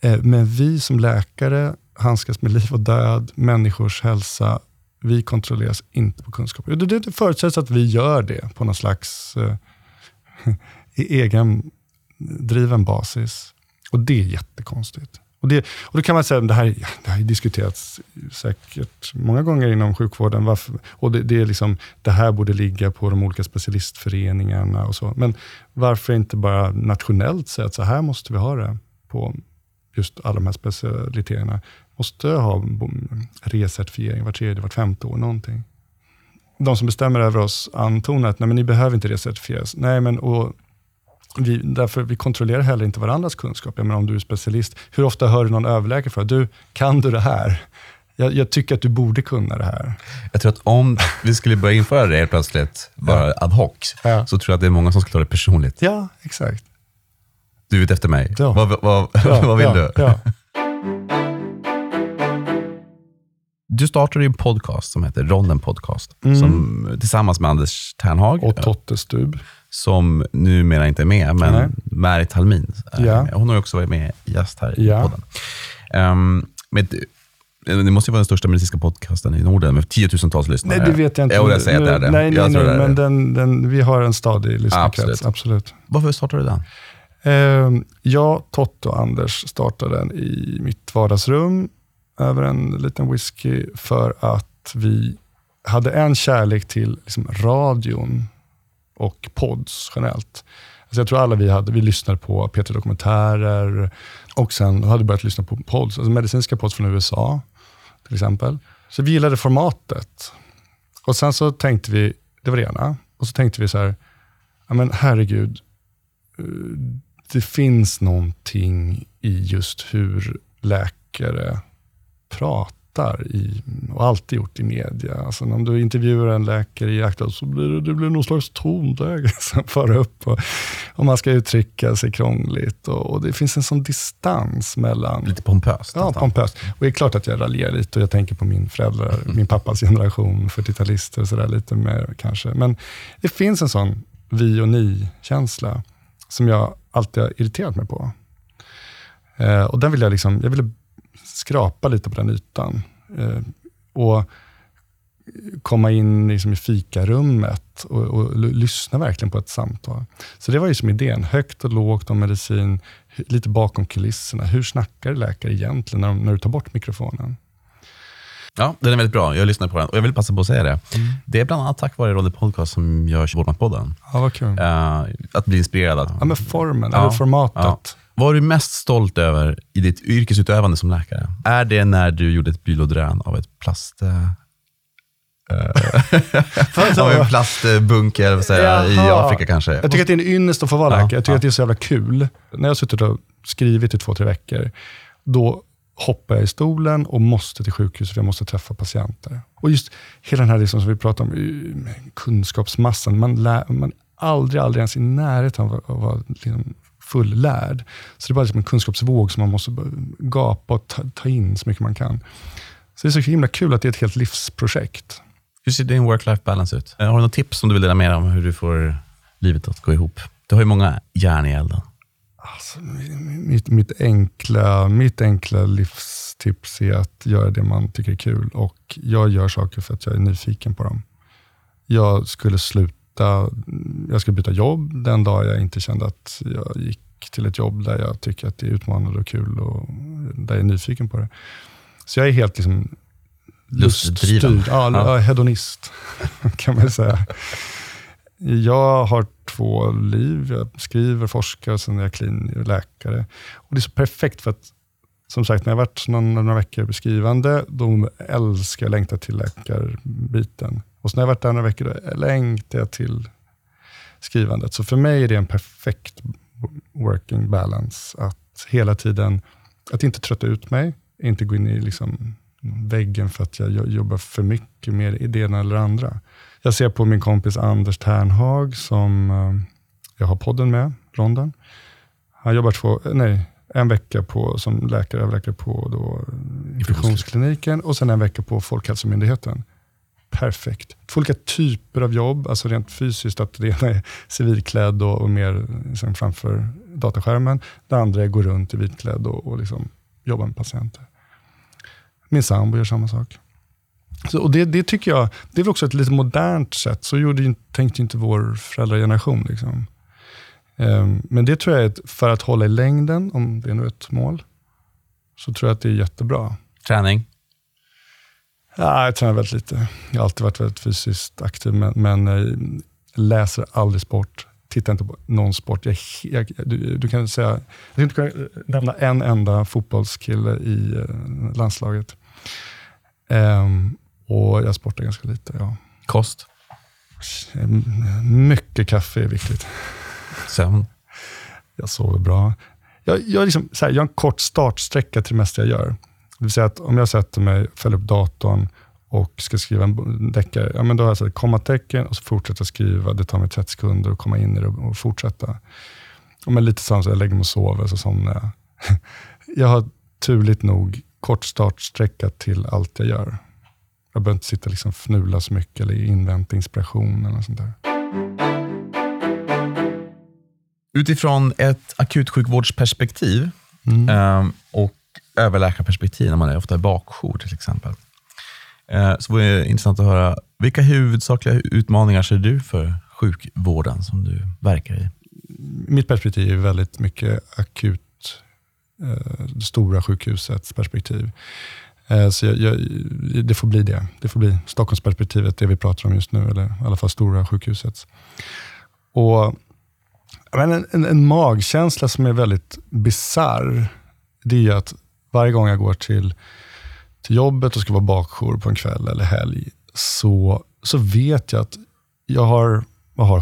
Eh, men vi som läkare handskas med liv och död, människors hälsa. Vi kontrolleras inte på kunskap. Det, det, det förutsätts att vi gör det på någon slags eh, (laughs) egen driven basis. Och det är jättekonstigt. Och, det, och då kan man säga, det här, det här har diskuterats säkert många gånger inom sjukvården. Varför, och det, det, är liksom, det här borde ligga på de olika specialistföreningarna och så. Men varför inte bara nationellt säga att så här måste vi ha det på just alla de här specialiteterna. Måste ha recertifiering var tredje, vart femte år, någonting. De som bestämmer över oss antonar att nej, men ni behöver inte recertifieras. Nej, men och vi, därför vi kontrollerar heller inte varandras kunskap. Jag menar, om du är specialist, hur ofta hör du någon överläkare för du, kan du det här? Jag, jag, tycker att du borde kunna det här. Jag tror att om vi skulle börja införa det helt plötsligt, bara ja. ad hoc, ja. så tror jag att det är många som skulle ta det personligt. Ja, exakt. Du är ute efter mig. Ja. Vad, vad, vad vill du? (laughs) Du startade en podcast som heter Ronden Podcast, mm. som, tillsammans med Anders Ternhag. Och Totte Stub som numera inte är med, men Nej. Märit Halmin. Ja. Hon har också varit med gäst här ja. i podden. Um, med, det måste ju vara den största medicinska podcasten i Norden med tiotusentals lyssnare. Nej, det vet jag inte. Jo, jag säger att det är det. Nej, nej, nej men den, den, vi har en stadig lyssnarkrets. Absolut. Absolut. Varför startade du den? Uh, jag, Totte och Anders startade den i mitt vardagsrum över en liten whisky för att vi hade en kärlek till liksom, radion och pods generellt. Alltså jag tror alla vi hade, vi lyssnade på Peter Dokumentärer och sen hade börjat lyssna på pods, alltså medicinska pods från USA till exempel. Så vi gillade formatet. Och sen så tänkte vi, det var det ena, och så tänkte vi så här, ja men herregud, eh, det finns någonting i just hur läkare pratar pratar i, och alltid gjort i media. Alltså om du intervjuar en läkare i Aktuellt så blir det, det blir någon slags tonläge (laughs) som far upp och, och, man ska uttrycka sig krångligt. Och, och, det finns en sån distans mellan... Lite pompöst. Ja, pompöst. Och det är klart att jag raljerar lite och jag tänker på min föräldrar, mm. min pappas generation, 40-talister och sådär lite mer kanske. Men det finns en sån vi och ni-känsla som jag alltid har irriterat mig på. Eh, och den vill jag liksom, jag ville skrapa lite på den ytan. Eh, och komma in liksom i fikarummet och, och lyssna verkligen på ett samtal. Så det var ju som idén. Högt och lågt om medicin, lite bakom kulisserna. Hur snackar läkare egentligen när, de, när du tar bort mikrofonen? Ja, den är väldigt bra. Jag lyssnar på den och jag vill passa på att säga det. Mm. Det är bland annat tack vare Rodde Podcast som jag kör Vårdmatpodden. Ja, vad kul. Uh, att bli inspirerad. Ja, men formen, ja. eller formatet. Ja. Vad är du mest stolt över i ditt yrkesutövande som läkare? Är det när du gjorde ett bylodrän av ett plast... (laughs) Äh, av en plastbunke säga, i Afrika kanske? Jag tycker att det är en ynnest att få vara läkare. Jag tycker ja. att det är så jävla kul. När jag har suttit och skrivit i två, tre veckor, då hoppar jag i stolen och måste till sjukhuset för jag måste träffa patienter. Och just hela den här liksom som vi pratar om, kunskapsmassan. Man, lär, man aldrig, aldrig ens i närheten av att vara liksom fullärd. Så det är bara liksom en kunskapsvåg som man måste gapa och ta, ta, in så mycket man kan. Så det är så himla kul att det är ett helt livsprojekt. Hur ser din work-life balance ut? Har du något tips som du vill dela med dig om hur du får livet att gå ihop? Du har ju många järn i elden. Alltså, mitt, mitt, enkla, mitt enkla livstips är att göra det man tycker är kul. Och Jag gör saker för att jag är nyfiken på dem. Jag skulle sluta byta, jag skulle byta jobb den dag jag inte kände att jag gick till ett jobb där jag tycker att det är utmanande och kul och där jag är nyfiken på det. Så jag är helt liksom luststyrd. Ja, ja. hedonist (laughs) kan man säga. Jag har två liv. Jag skriver, forskar och sen är jag clean läkare. Och Det är så perfekt för att som sagt, när jag varit någon, några veckor skrivande, då älskar jag längta till läkarbiten. Och så när jag varit där några veckor, då längtar jag till skrivandet. Så för mig är det en perfekt working balance. Att hela tiden, att inte trötta ut mig, inte gå in i liksom väggen för att jag jobbar för mycket med det ena eller andra. Jag ser på min kompis Anders Ternhag, som eh, jag har podden med, London. Han jobbar två, nej, en vecka på, som läkare, överläkare på då, infektionskliniken och sen en vecka på Folkhälsomyndigheten. Perfekt. Två olika typer av jobb, alltså rent fysiskt, att det ena är civilklädd och, och mer liksom framför dataskärmen. Det andra är att gå runt i vitklädd och, och liksom jobba med patienter. Min sambo gör samma sak. Så, och det, det tycker jag, det är väl också ett lite modernt sätt. Så gjorde, tänkte inte vår föräldrageneration. Liksom. Um, men det tror jag är ett, för att hålla i längden, om det är nu ett mål, så tror jag att det är jättebra. Träning? Ja, jag tränar väldigt lite. Jag har alltid varit väldigt fysiskt aktiv, men, men jag eh, läser aldrig sport. Tittar inte på någon sport. Jag, jag, du, du, kan säga, jag skulle inte kunna nämna en enda fotbollskille i uh, landslaget. Um, och jag sportar ganska lite. Ja. Kost? Mycket kaffe är viktigt. Sömn? Jag sover bra. Jag, jag, liksom, så här, jag har en kort startsträcka till det mesta jag gör. Det vill säga att om jag sätter mig, fäller upp datorn och ska skriva en deckare, ja, men då har jag satt kommatecken och så fortsätter jag skriva. Det tar mig 30 sekunder att komma in i det och fortsätta. Och men lite samma, jag lägger mig och sover, så somnar jag. (laughs) jag har turligt nog kort startsträcka till allt jag gör. Jag behöver inte sitta och liksom fnula så mycket eller invänta inspiration eller sånt där. Utifrån ett akutsjukvårdsperspektiv mm. eh, och överläkarperspektiv, när man är ofta i bakjour till exempel, eh, så vore det intressant att höra, vilka huvudsakliga utmaningar ser du för sjukvården som du verkar i? Mitt perspektiv är väldigt mycket akut, eh, det stora sjukhusets perspektiv. Eh, så jag, jag, det får bli det. Det får bli Stockholmsperspektivet, det vi pratar om just nu, eller i alla fall stora sjukhusets. Och men en, en, en, magkänsla som är väldigt bizarr, det är att varje gång jag går till, till jobbet och ska vara bakjour på en kväll eller helg, så, så vet jag att jag har, vad har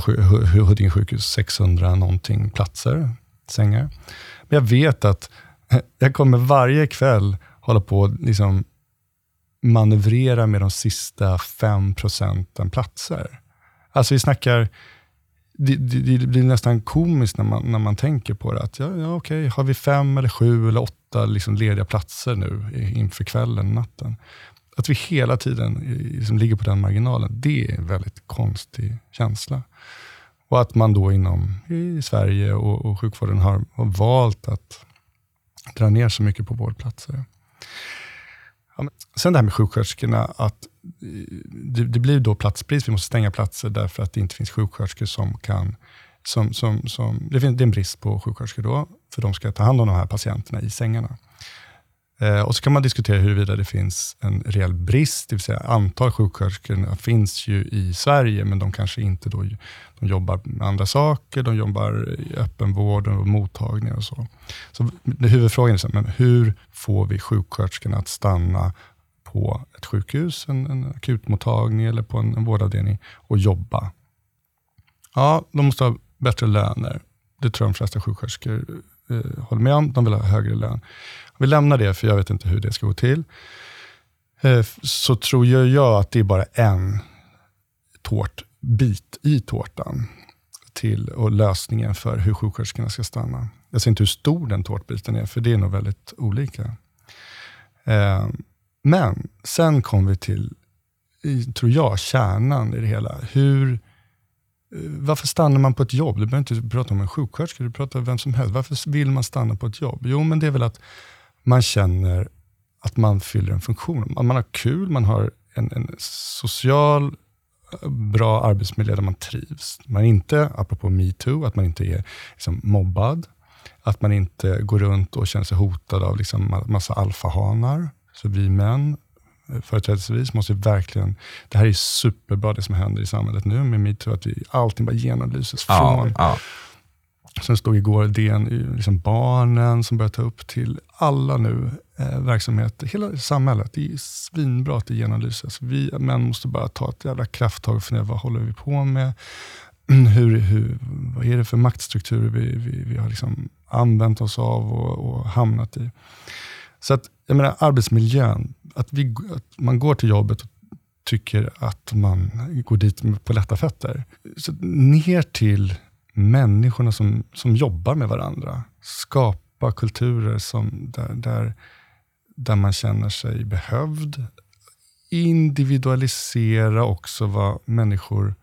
Huddinge sjukhus, 600 någonting platser, sängar. Men jag vet att (laughs) jag kommer varje kväll hålla på och liksom manövrera med de sista 5 procenten platser. Alltså vi snackar det, det, det, blir nästan komiskt när man, när man tänker på det. Att ja, ja, okej, har vi fem, eller sju eller åtta liksom lediga platser nu inför kvällen, natten. Att vi hela tiden liksom ligger på den marginalen, det är en väldigt konstig känsla. Och att man då inom i Sverige och, och sjukvården har, har valt att dra ner så mycket på vårdplatser. Ja, sen det här med sjuksköterskorna, att eh, det, det, blir då platsbrist. Vi måste stänga platser därför att det inte finns sjuksköterskor som kan... Som, som, som, det, finns, det är en brist på sjuksköterskor då, för de ska ta hand om de här patienterna i sängarna. Eh, och så kan man diskutera huruvida det finns en reell brist, det vill säga antal sjuksköterskor finns ju i Sverige, men de kanske inte då, de jobbar med andra saker, de jobbar i öppenvården och mottagningar och så. Så huvudfrågan är, men hur får vi sjuksköterskorna att stanna på ett sjukhus, en, en akutmottagning eller på en, en vårdavdelning och jobba. Ja, de måste ha bättre löner. Det tror jag de flesta sjuksköterskor eh, håller med om. De vill ha högre lön. Vi lämnar det, för jag vet inte hur det ska gå till. Eh, så tror jag, jag att det är bara en tårtbit i tårtan till och lösningen för hur sjuksköterskorna ska stanna. Jag ser inte hur stor den tårtbiten är, för det är nog väldigt olika. Eh, men sen kom vi till, tror jag, kärnan i det hela. Hur, Eh, varför stannar man på ett jobb? Du behöver inte prata om en sjuksköterska, du pratar om vem som helst. Varför vill man stanna på ett jobb? Jo, men det är väl att man känner att man fyller en funktion. Man har kul, man har en, en social, bra arbetsmiljö där man trivs. Man är inte, apropå metoo, att man inte är liksom, mobbad. Att man inte går runt och känner sig hotad av liksom, massa alfahanar. Så vi män, företrädesvis, måste verkligen... Det här är superbra det som händer i samhället nu med metoo, att vi, allting bara genomlyses. Från, ja, Sen stod igår DN, liksom barnen som börjar ta upp till alla nu eh, verksamheter, hela samhället. Det är svinbra att det genomlyses. Vi män måste bara ta ett jävla krafttag och fundera, vad håller vi på med? (clears throat) Hur, hur, vad är det för maktstrukturer vi, vi, vi har liksom använt oss av och, och hamnat i? Så att, jag menar, arbetsmiljön, att, vi, att man går till jobbet och tycker att man går dit på lätta fötter. Så ner till människorna som, som jobbar med varandra. Skapa kulturer som, där, där, där man känner sig behövd. Individualisera också vad människor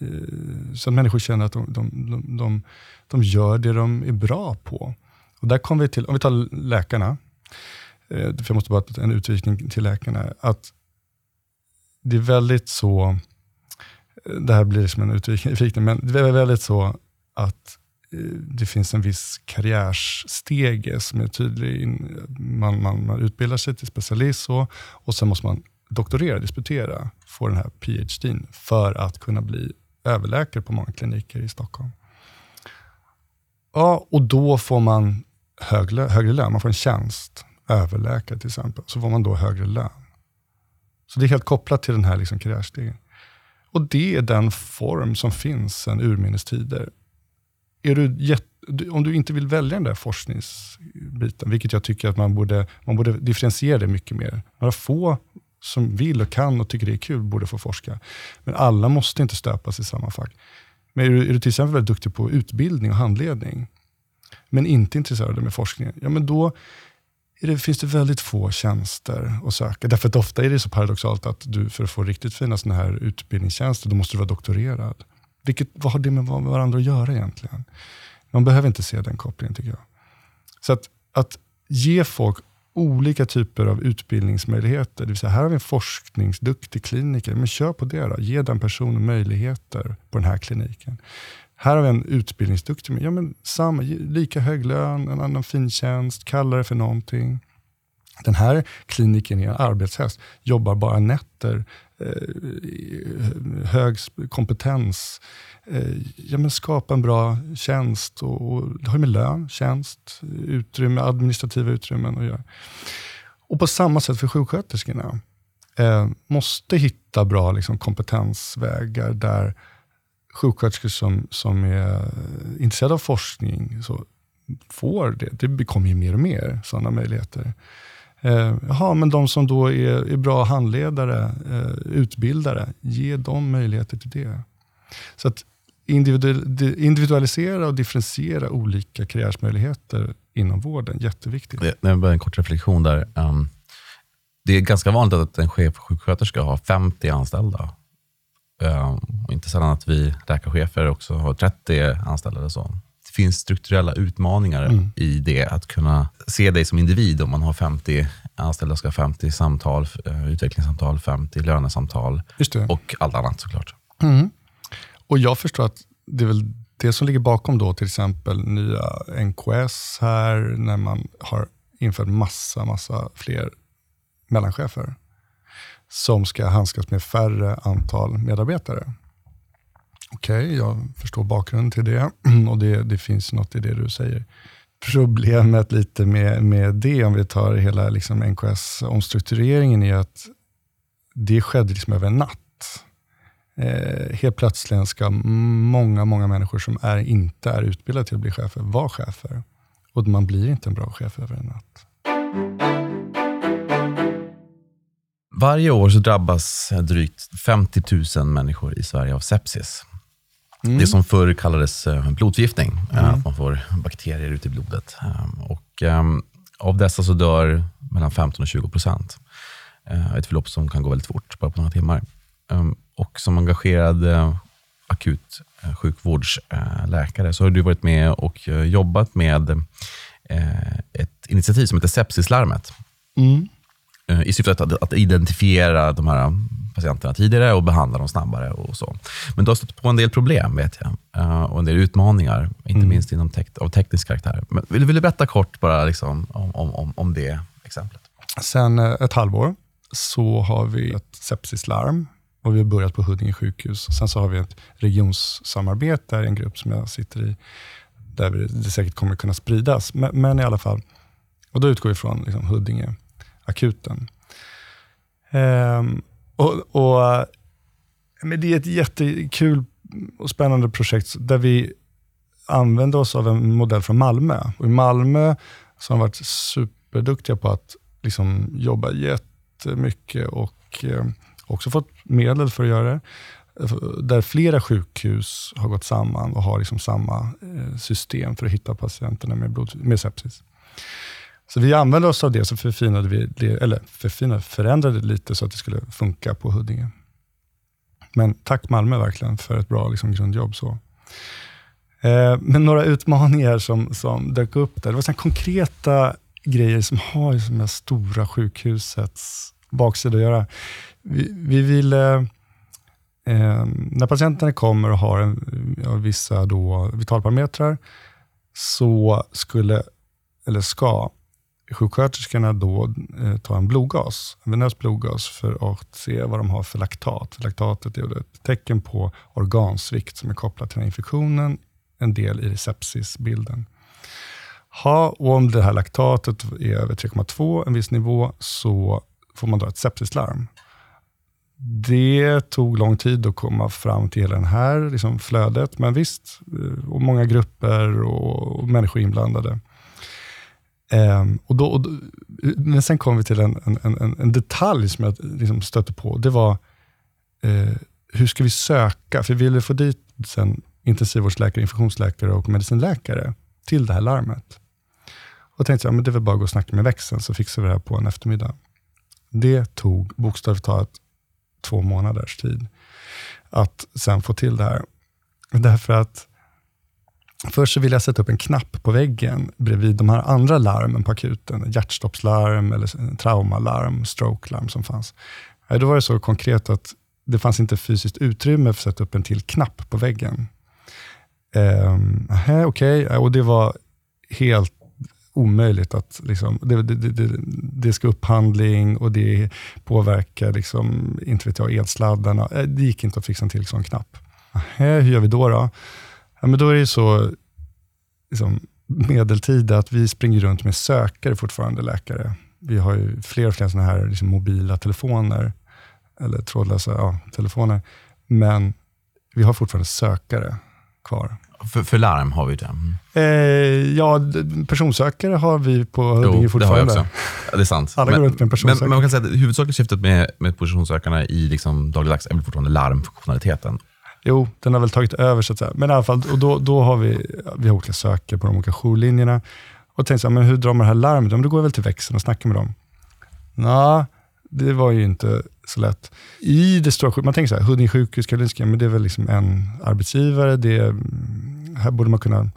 eh, så att människor känner att de, de, de, de, de gör det de är bra på. Och där kom vi till, om vi tar läkarna, eh, för jag måste bara en utvikning till läkarna, att det är väldigt så, eh, det här blir som en utvikning, men det är väldigt så att eh, det finns en viss karriärsstege, som är tydlig. Man, man, man utbildar sig till specialist och, och sen måste man doktorera, disputera, få den här PhD för att kunna bli överläkare på många kliniker i Stockholm. Ja, och då får man högre, högre lön. Man får en tjänst, överläkare till exempel. Så får man då högre lön. Så det är helt kopplat till den här liksom karriärstegen. Och det är den form som finns sedan urminnes tider. Är du om du inte vill välja den där forskningsbiten, vilket jag tycker att man borde, man borde differentiera det mycket mer. Några få som vill och kan och tycker det är kul borde få forska. Men alla måste inte stöpas i samma fack. Men är du, är du till exempel väldigt duktig på utbildning och handledning, men inte intresserade med forskningen, ja men då det, finns det väldigt få tjänster att söka. Därför att ofta är det så paradoxalt att du för att få riktigt fina såna här utbildningstjänster, då måste du vara doktorerad. Vilket, vad har det med varandra att göra egentligen? Man behöver inte se den kopplingen tycker jag. Så att, att ge folk olika typer av utbildningsmöjligheter. Det vill säga, här har vi en forskningsduktig kliniker, men kör på det då. Ge den personen möjligheter på den här kliniken. Här har vi en utbildningsduktig, ja, men samma, lika hög lön, en annan fin tjänst, kalla det för någonting. Den här kliniken är en arbetshäst, jobbar bara nätter, eh, hög kompetens. Eh, ja, men skapa en bra tjänst och, och det har med lön, tjänst, utrymme, administrativa utrymmen att göra. Och på samma sätt för sjuksköterskorna. Eh, måste hitta bra liksom, kompetensvägar där sjuksköterskor som, som är intresserade av forskning så får det. Det kommer ju mer och mer sådana möjligheter. Eh, jaha, men de som då är, är bra handledare, eh, utbildare, ge dem möjligheter till det. Så att individualisera och differentiera olika karriärsmöjligheter inom vården, jätteviktigt. Det är en kort reflektion där. Um, det är ganska vanligt att en chefsjuksköterska har 50 anställda. Och inte sällan att vi läkarchefer också har 30 anställda. Eller så. Det finns strukturella utmaningar mm. i det, att kunna se dig som individ. Om man har 50 anställda, ska ha 50 samtal, uh, utvecklingssamtal, 50 lönesamtal och allt annat såklart. Mm. Och Jag förstår att det är väl det som ligger bakom då till exempel nya NKS här, när man har infört massa, massa fler mellanchefer som ska handskas med färre antal medarbetare. Okej, okay, jag förstår bakgrunden till det (clears throat) och det, det finns något i det du säger. Problemet lite med, med det, om vi tar hela liksom NKS-omstruktureringen, är att det skedde liksom över en natt. Eh, helt plötsligt ska många, många människor som är, inte är utbildade till att bli chefer vara chefer. Och man blir inte en bra chef över en natt. Varje år så drabbas drygt 50 000 människor i Sverige av sepsis. Mm. Det som förr kallades eh, blodförgiftning, mm. att man får bakterier ute i blodet. Ehm, och, um, av dessa så dör mellan 15 och 20 procent. Ett förlopp som kan gå väldigt fort, bara på några timmar. Um, och som engagerad akut sjukvårdsläkare så har du varit med och jobbat med ett initiativ som heter Sepsislarmet. Mm. Eh, i syfte att, att, identifiera de här patienterna tidigare och behandla dem snabbare. och så. Men du har stött på en del problem, vet jag. Uh, och en del utmaningar, inte mm. minst inom tek av teknisk karaktär. Men vill, vill du berätta kort bara liksom, om, om, om det exemplet? Sen eh, ett halvår så har vi ett sepsislarm och vi har börjat på Huddinge sjukhus. Sen så har vi ett regionssamarbete, en grupp som jag sitter i, där det säkert kommer kunna spridas. Men, men i alla fall, och då utgår vi från liksom, Huddinge, akuten. Ehm, och, och, men det är ett jättekul och spännande projekt där vi använder oss av en modell från Malmö. Och I Malmö så har de varit superduktiga på att liksom jobba jättemycket och eh, också fått medel för att göra det. Där flera sjukhus har gått samman och har liksom samma eh, system för att hitta patienterna med, blod, med sepsis. Så vi använde oss av det, så förfinade vi det, eller förfinade, förändrade lite så att det skulle funka på Huddinge. Men tack Malmö verkligen för ett bra liksom, grundjobb. Så. Eh, men några utmaningar som, som dök upp där, det var konkreta grejer som har med stora sjukhusets baksida att göra. Vi, vi ville, eh, när patienterna kommer och har en, ja, vissa då vitalparametrar, så skulle, eller ska, sjuksköterskorna då eh, ta en blodgas, en venös blodgas, för att se vad de har för laktat. Laktatet är ett tecken på organsvikt som är kopplat till den infektionen, en del i sepsisbilden. Ha, och om det här laktatet är över 3,2, en viss nivå, så får man då ett sepsislarm. Det tog lång tid att komma fram till hela det här liksom flödet, men visst, eh, och många grupper och, och människor inblandade. Um, och då, och men sen kom vi till en, en, en, en detalj som jag liksom stötte på. Det var, eh, hur ska vi söka? För vi ville få dit sen intensivvårdsläkare, infektionsläkare och medicinläkare till det här larmet. Och tänkte jag, men det är väl bara att gå och snacka med växeln, så fixar vi det här på en eftermiddag. Det tog bokstavligt talat två månaders tid att sen få till det här. Därför att Först så ville jag sätta upp en knapp på väggen bredvid de här andra larmen på akuten. Hjärtstoppslarm, eller traumalarm, strokelarm som fanns. Då var det så konkret att det fanns inte fysiskt utrymme för att sätta upp en till knapp på väggen. Ehm, Okej, okay. och det var helt omöjligt att liksom, det, det, det, det, ska upphandling och det påverkar liksom, inte vet jag, elsladdarna. Eh, det gick inte att fixa en till sån knapp. Hur gör vi då? då? Ja, men då är det så liksom, medeltid att vi springer runt med sökare fortfarande, läkare. Vi har ju fler och fler såna här liksom, mobila telefoner, eller trådlösa ja, telefoner. Men vi har fortfarande sökare kvar. För, för larm har vi det? Mm. Eh, ja, personsökare har vi på Huddinge fortfarande. Det har jag också. Det är sant. Alla men, går runt med en personsökare. Men, men, man kan säga att huvudsakliga syftet med, med personsökarna i liksom dagligdags är väl fortfarande larmfunktionaliteten? Jo, den har väl tagit över så att säga. Men i alla fall, och då, då har vi, vi har olika sökare på de olika jourlinjerna. Och tänkte så här, men hur drar man det här larmet? Men då går jag väl till växeln och snackar med dem. Nå, det var ju inte så lätt. I det stora man tänker så här, Huddinge sjukhus, Karolinska, men det är väl liksom en arbetsgivare. Det är, här borde man kunna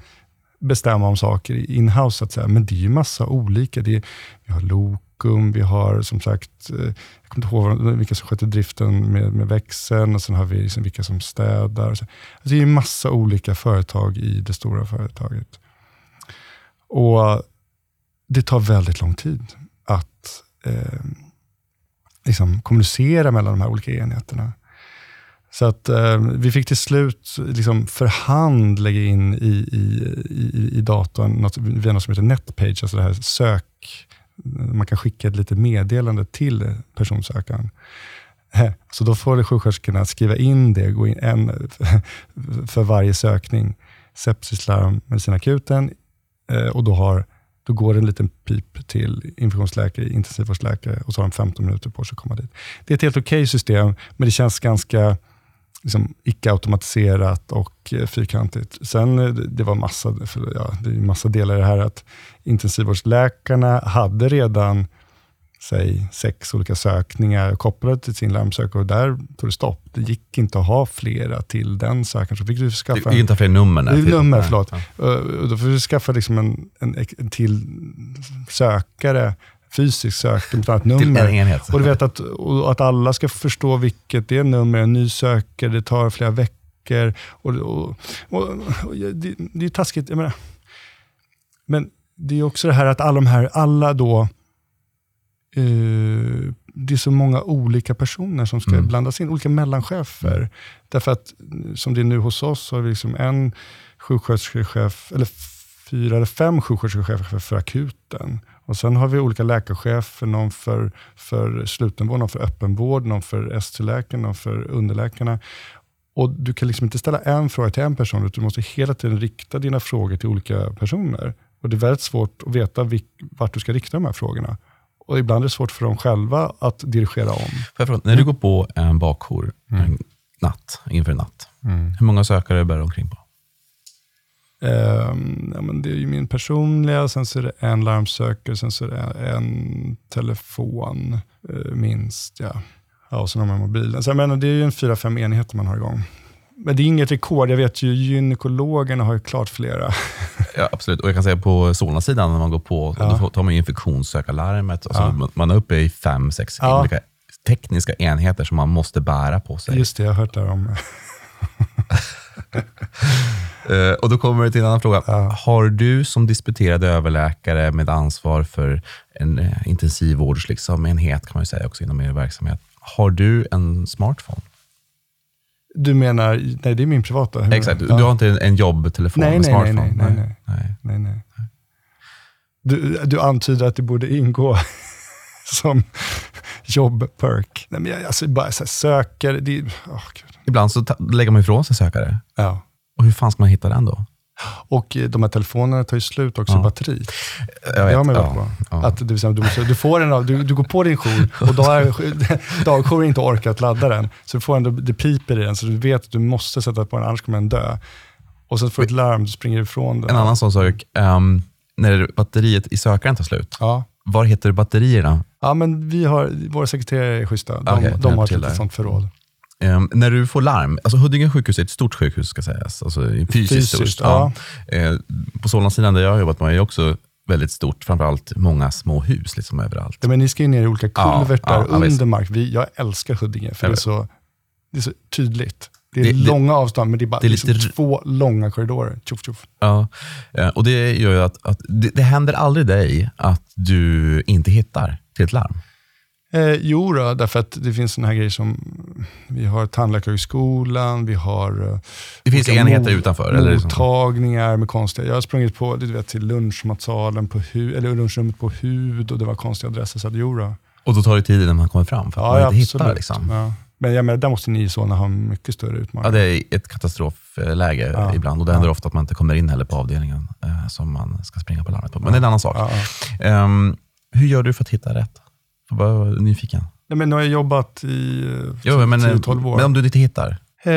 bestämma om saker in-house, så att säga. men det är ju massa olika. Det är, vi har Lokum, vi har som sagt, eh, jag kommer inte ihåg vilka som sköter driften med, med växeln och sen har vi liksom vilka som städar. Alltså, det är ju massa olika företag i det stora företaget. Och Det tar väldigt lång tid att eh, liksom, kommunicera mellan de här olika enheterna. Så att eh, vi fick till slut liksom för hand lägga in i, i, i, i datorn något, via något som heter Netpage, alltså det här sök, man kan skicka ett litet meddelande till personsökaren. Eh, så då får sjuksköterskorna skriva in det, gå in en (laughs) för varje sökning. Sepsislarm, medicinakuten eh, och då har då går det en liten pip till infektionsläkare, intensivvårdsläkare och så har de 15 minuter på sig att komma dit. Det är ett helt okej okay system, men det känns ganska liksom, icke-automatiserat och eh, fyrkantigt. Sen eh, det var massa, för, ja, det är massa delar i det här att intensivvårdsläkarna hade redan säg, sex olika sökningar kopplade till sin larmsökare och där tog det stopp. Det gick inte att ha flera till den sökaren. Så fick du skaffa det gick inte att ha fler nummer? Nej, nummer, förlåt. Ja. Då fick du skaffa liksom en, en, en till sökare fysiskt sökning på ett nummer. (laughs) Till en. Och du vet att, att alla ska förstå vilket det är nummer, en ny sökare, det tar flera veckor. Och, och, och, och det, det är taskigt, jag menar. Men det är också det här att alla de här, alla då eh, det är så många olika personer som ska mm. blandas in, olika mellanchefer. Därför att som det är nu hos oss, så har vi liksom en sjuksköterskechef, eller fyra eller fem sjuksköterskechefer för akuten. Och sen har vi olika läkarchefer, någon för, för slutenvård, någon för öppenvård, någon för ST-läkaren, någon för underläkarna. Och Du kan liksom inte ställa en fråga till en person, utan du måste hela tiden rikta dina frågor till olika personer. Och Det är väldigt svårt att veta vilk, vart du ska rikta de här frågorna. Och Ibland är det svårt för dem själva att dirigera om. Fråga, när du går på en bakjour mm. en natt, inför en natt, mm. hur många sökare bär du omkring på? Um, ja, men det är ju min personliga, sen så är det en larmsökare, sen så är det en telefon, uh, minst. Ja. Ja, och sen har man mobilen. Så jag menar, det är ju en fyra, fem enheter man har igång. Men det är inget rekord. Jag vet ju gynekologerna har ju klart flera. Ja, absolut. Och jag kan säga på Solna-sidan, när man går på, ja. då tar man infektionssökarlarmet. Alltså ja. Man är uppe i fem, sex ja. olika tekniska enheter som man måste bära på sig. Just det, jag har hört det om. (laughs) uh, (laughs) och då kommer det till en annan fråga. Ja. Har du som disputerad överläkare med ansvar för en uh, intensivvårdsenhet, liksom, kan man säga också inom er verksamhet, har du en smartphone? Du menar, nej det är min privata. Exakt, du, ja. du har inte en, en jobbtelefon nej, med nej, smartphone? Nej, nej, nej. nej. nej, nej. Du, du antyder att det borde ingå (laughs) som jobbperk. Nej, men jag, alltså, bara så söker, det, oh, Ibland så lägger man ifrån sig sökare. Ja. Och hur fan ska man hitta den då? Och de här telefonerna tar ju slut också ja. batteri. Jag det har man ju varit på. Ja. Att, det vill säga, du, du, får en, du, du går på din jour och dagjouren har (laughs) inte orkat ladda den. Så du får ändå, det piper i den, så du vet att du måste sätta på den, annars kommer den dö. Och så får du ett larm, du springer ifrån den. En annan sån sak, um, när batteriet i sökaren tar slut, ja. var hittar du batterierna? Ja, men vi har, våra sekreterare är schyssta. De, okay, de har ett sånt förråd. Um, när du får larm, alltså Huddinge sjukhus är ett stort sjukhus ska sägas, alltså fysiskt, fysiskt stort. Ja. Uh, på Solna-sidan där jag har jobbat med är också väldigt stort, framförallt många små hus liksom överallt. Ja, men ni ska ju ner i olika kulvertar ja, ja, under mark. Vi, jag älskar Huddinge, för det är, så, det är så tydligt. Det är det, långa det, avstånd, men det är bara det är liksom lite, två långa korridorer. Tjoff, tjoff. Ja, eh, och det gör ju att, att det, det händer aldrig dig att du inte hittar till ett larm. Eh, jo, då, därför att det finns såna här grejer som, vi har Tandläkarhögskolan, vi har... Eh, det finns enheter utanför? Eller mottagningar med konstiga... Jag har sprungit på, du vet, till lunchmatsalen på hu, eller lunchrummet på hud och det var konstiga adresser. Så att, jo, då. Och då tar det tid innan man kommer fram, för att ja, man inte absolut. hittar? Liksom. Ja. Men jag menar, där måste ni i Solna ha mycket större utmaningar. Ja, det är ett katastrofläge ja. ibland och det händer ja. ofta att man inte kommer in heller på avdelningen eh, som man ska springa på larmet på. Men det är en annan sak. Um, hur gör du för att hitta rätt? Jag var nyfiken. Nej, men nu har jag jobbat i jo, men, 10-12 år. Men om du inte hittar? Eh,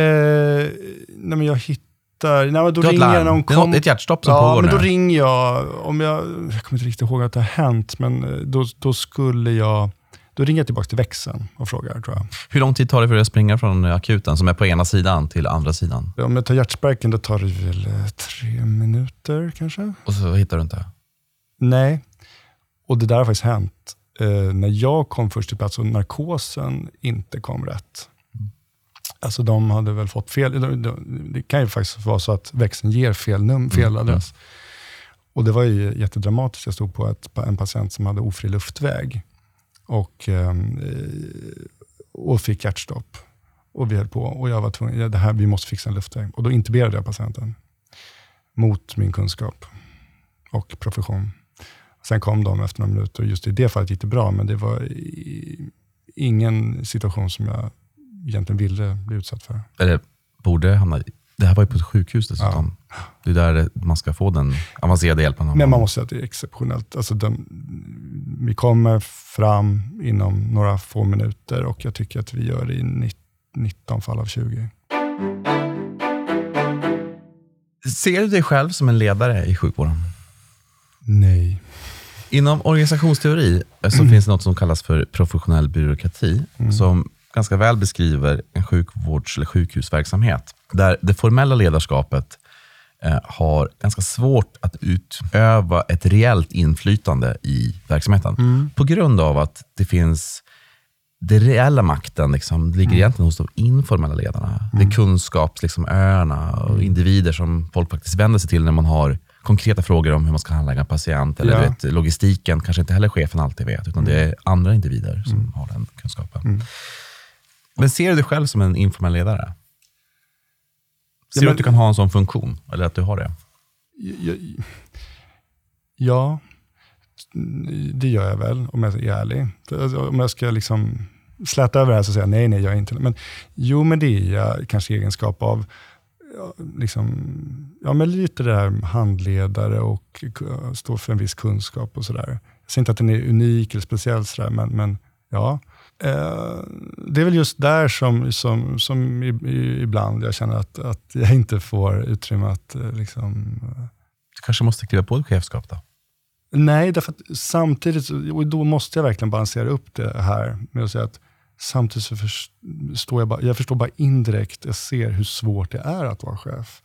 nej, men jag hittar... Nej, men då du ringer någon kom... Ett hjärtstopp som ja, pågår men då ringer jag. Om jag, jag kommer inte riktigt ihåg att det har hänt, men eh, då, då skulle jag... Då ringer jag tillbaka till växeln och frågar. Tror jag. Hur lång tid tar det för dig att springa från akuten, som är på ena sidan, till andra sidan? Om jag tar hjärtspärken, då tar det väl eh, tre minuter kanske. Och så hittar du inte? Nej, och det där har faktiskt hänt eh, när jag kom först till plats och narkosen inte kom rätt. Alltså de hade väl fått fel. Det kan ju faktiskt vara så att växeln ger fel, num, fel mm. adress. Mm. Och Det var ju jättedramatiskt. Jag stod på ett, en patient som hade ofri luftväg och, eh, och fick hjärtstopp. Och vi höll på och jag var tvungen, ja, det här, vi måste fixa en luftväg. Och då intuberade jag patienten mot min kunskap och profession. Sen kom de efter några minuter och just i det fallet gick det bra, men det var ingen situation som jag egentligen ville bli utsatt för. Eller borde hamna det här var ju på ett sjukhus dessutom. Ja. Det är där man ska få den avancerade hjälpen. Men man måste säga att det är exceptionellt. Alltså den, vi kommer fram inom några få minuter och jag tycker att vi gör det i 19 fall av 20. Ser du dig själv som en ledare i sjukvården? Nej. Inom organisationsteori eh, så mm. finns det något som kallas för professionell byråkrati, mm. som ganska väl beskriver en sjukvårds eller sjukhusverksamhet, där det formella ledarskapet eh, har ganska svårt att utöva ett reellt inflytande i verksamheten. Mm. På grund av att det finns den reella makten liksom, ligger mm. egentligen hos de informella ledarna. Det är mm. kunskapsöarna liksom, och mm. individer som folk faktiskt vänder sig till när man har konkreta frågor om hur man ska handlägga en patient. Eller ja. vet, logistiken kanske inte heller chefen alltid vet, utan mm. det är andra individer som mm. har den kunskapen. Mm. Men ser du dig själv som en informell ledare? Ser ja, men, du att du kan ha en sån funktion, eller att du har det? Ja, ja det gör jag väl, om jag är ärlig. Alltså, om jag ska liksom släta över det här så säger jag nej, nej, jag är inte Men jo, men det är jag kanske egenskap av liksom, ja, men lite det där handledare och stå för en viss kunskap och sådär. Jag säger inte att den är unik eller speciell, sådär, men, men ja. Eh, det är väl just där som, som, som ibland jag känner att, att jag inte får utrymme att eh, liksom, Du kanske måste kliva på ett chefskap då? Nej, därför att samtidigt, och då måste jag verkligen balansera upp det här med att säga att Samtidigt så förstår jag bara, jag förstår bara indirekt, jag ser hur svårt det är att vara chef.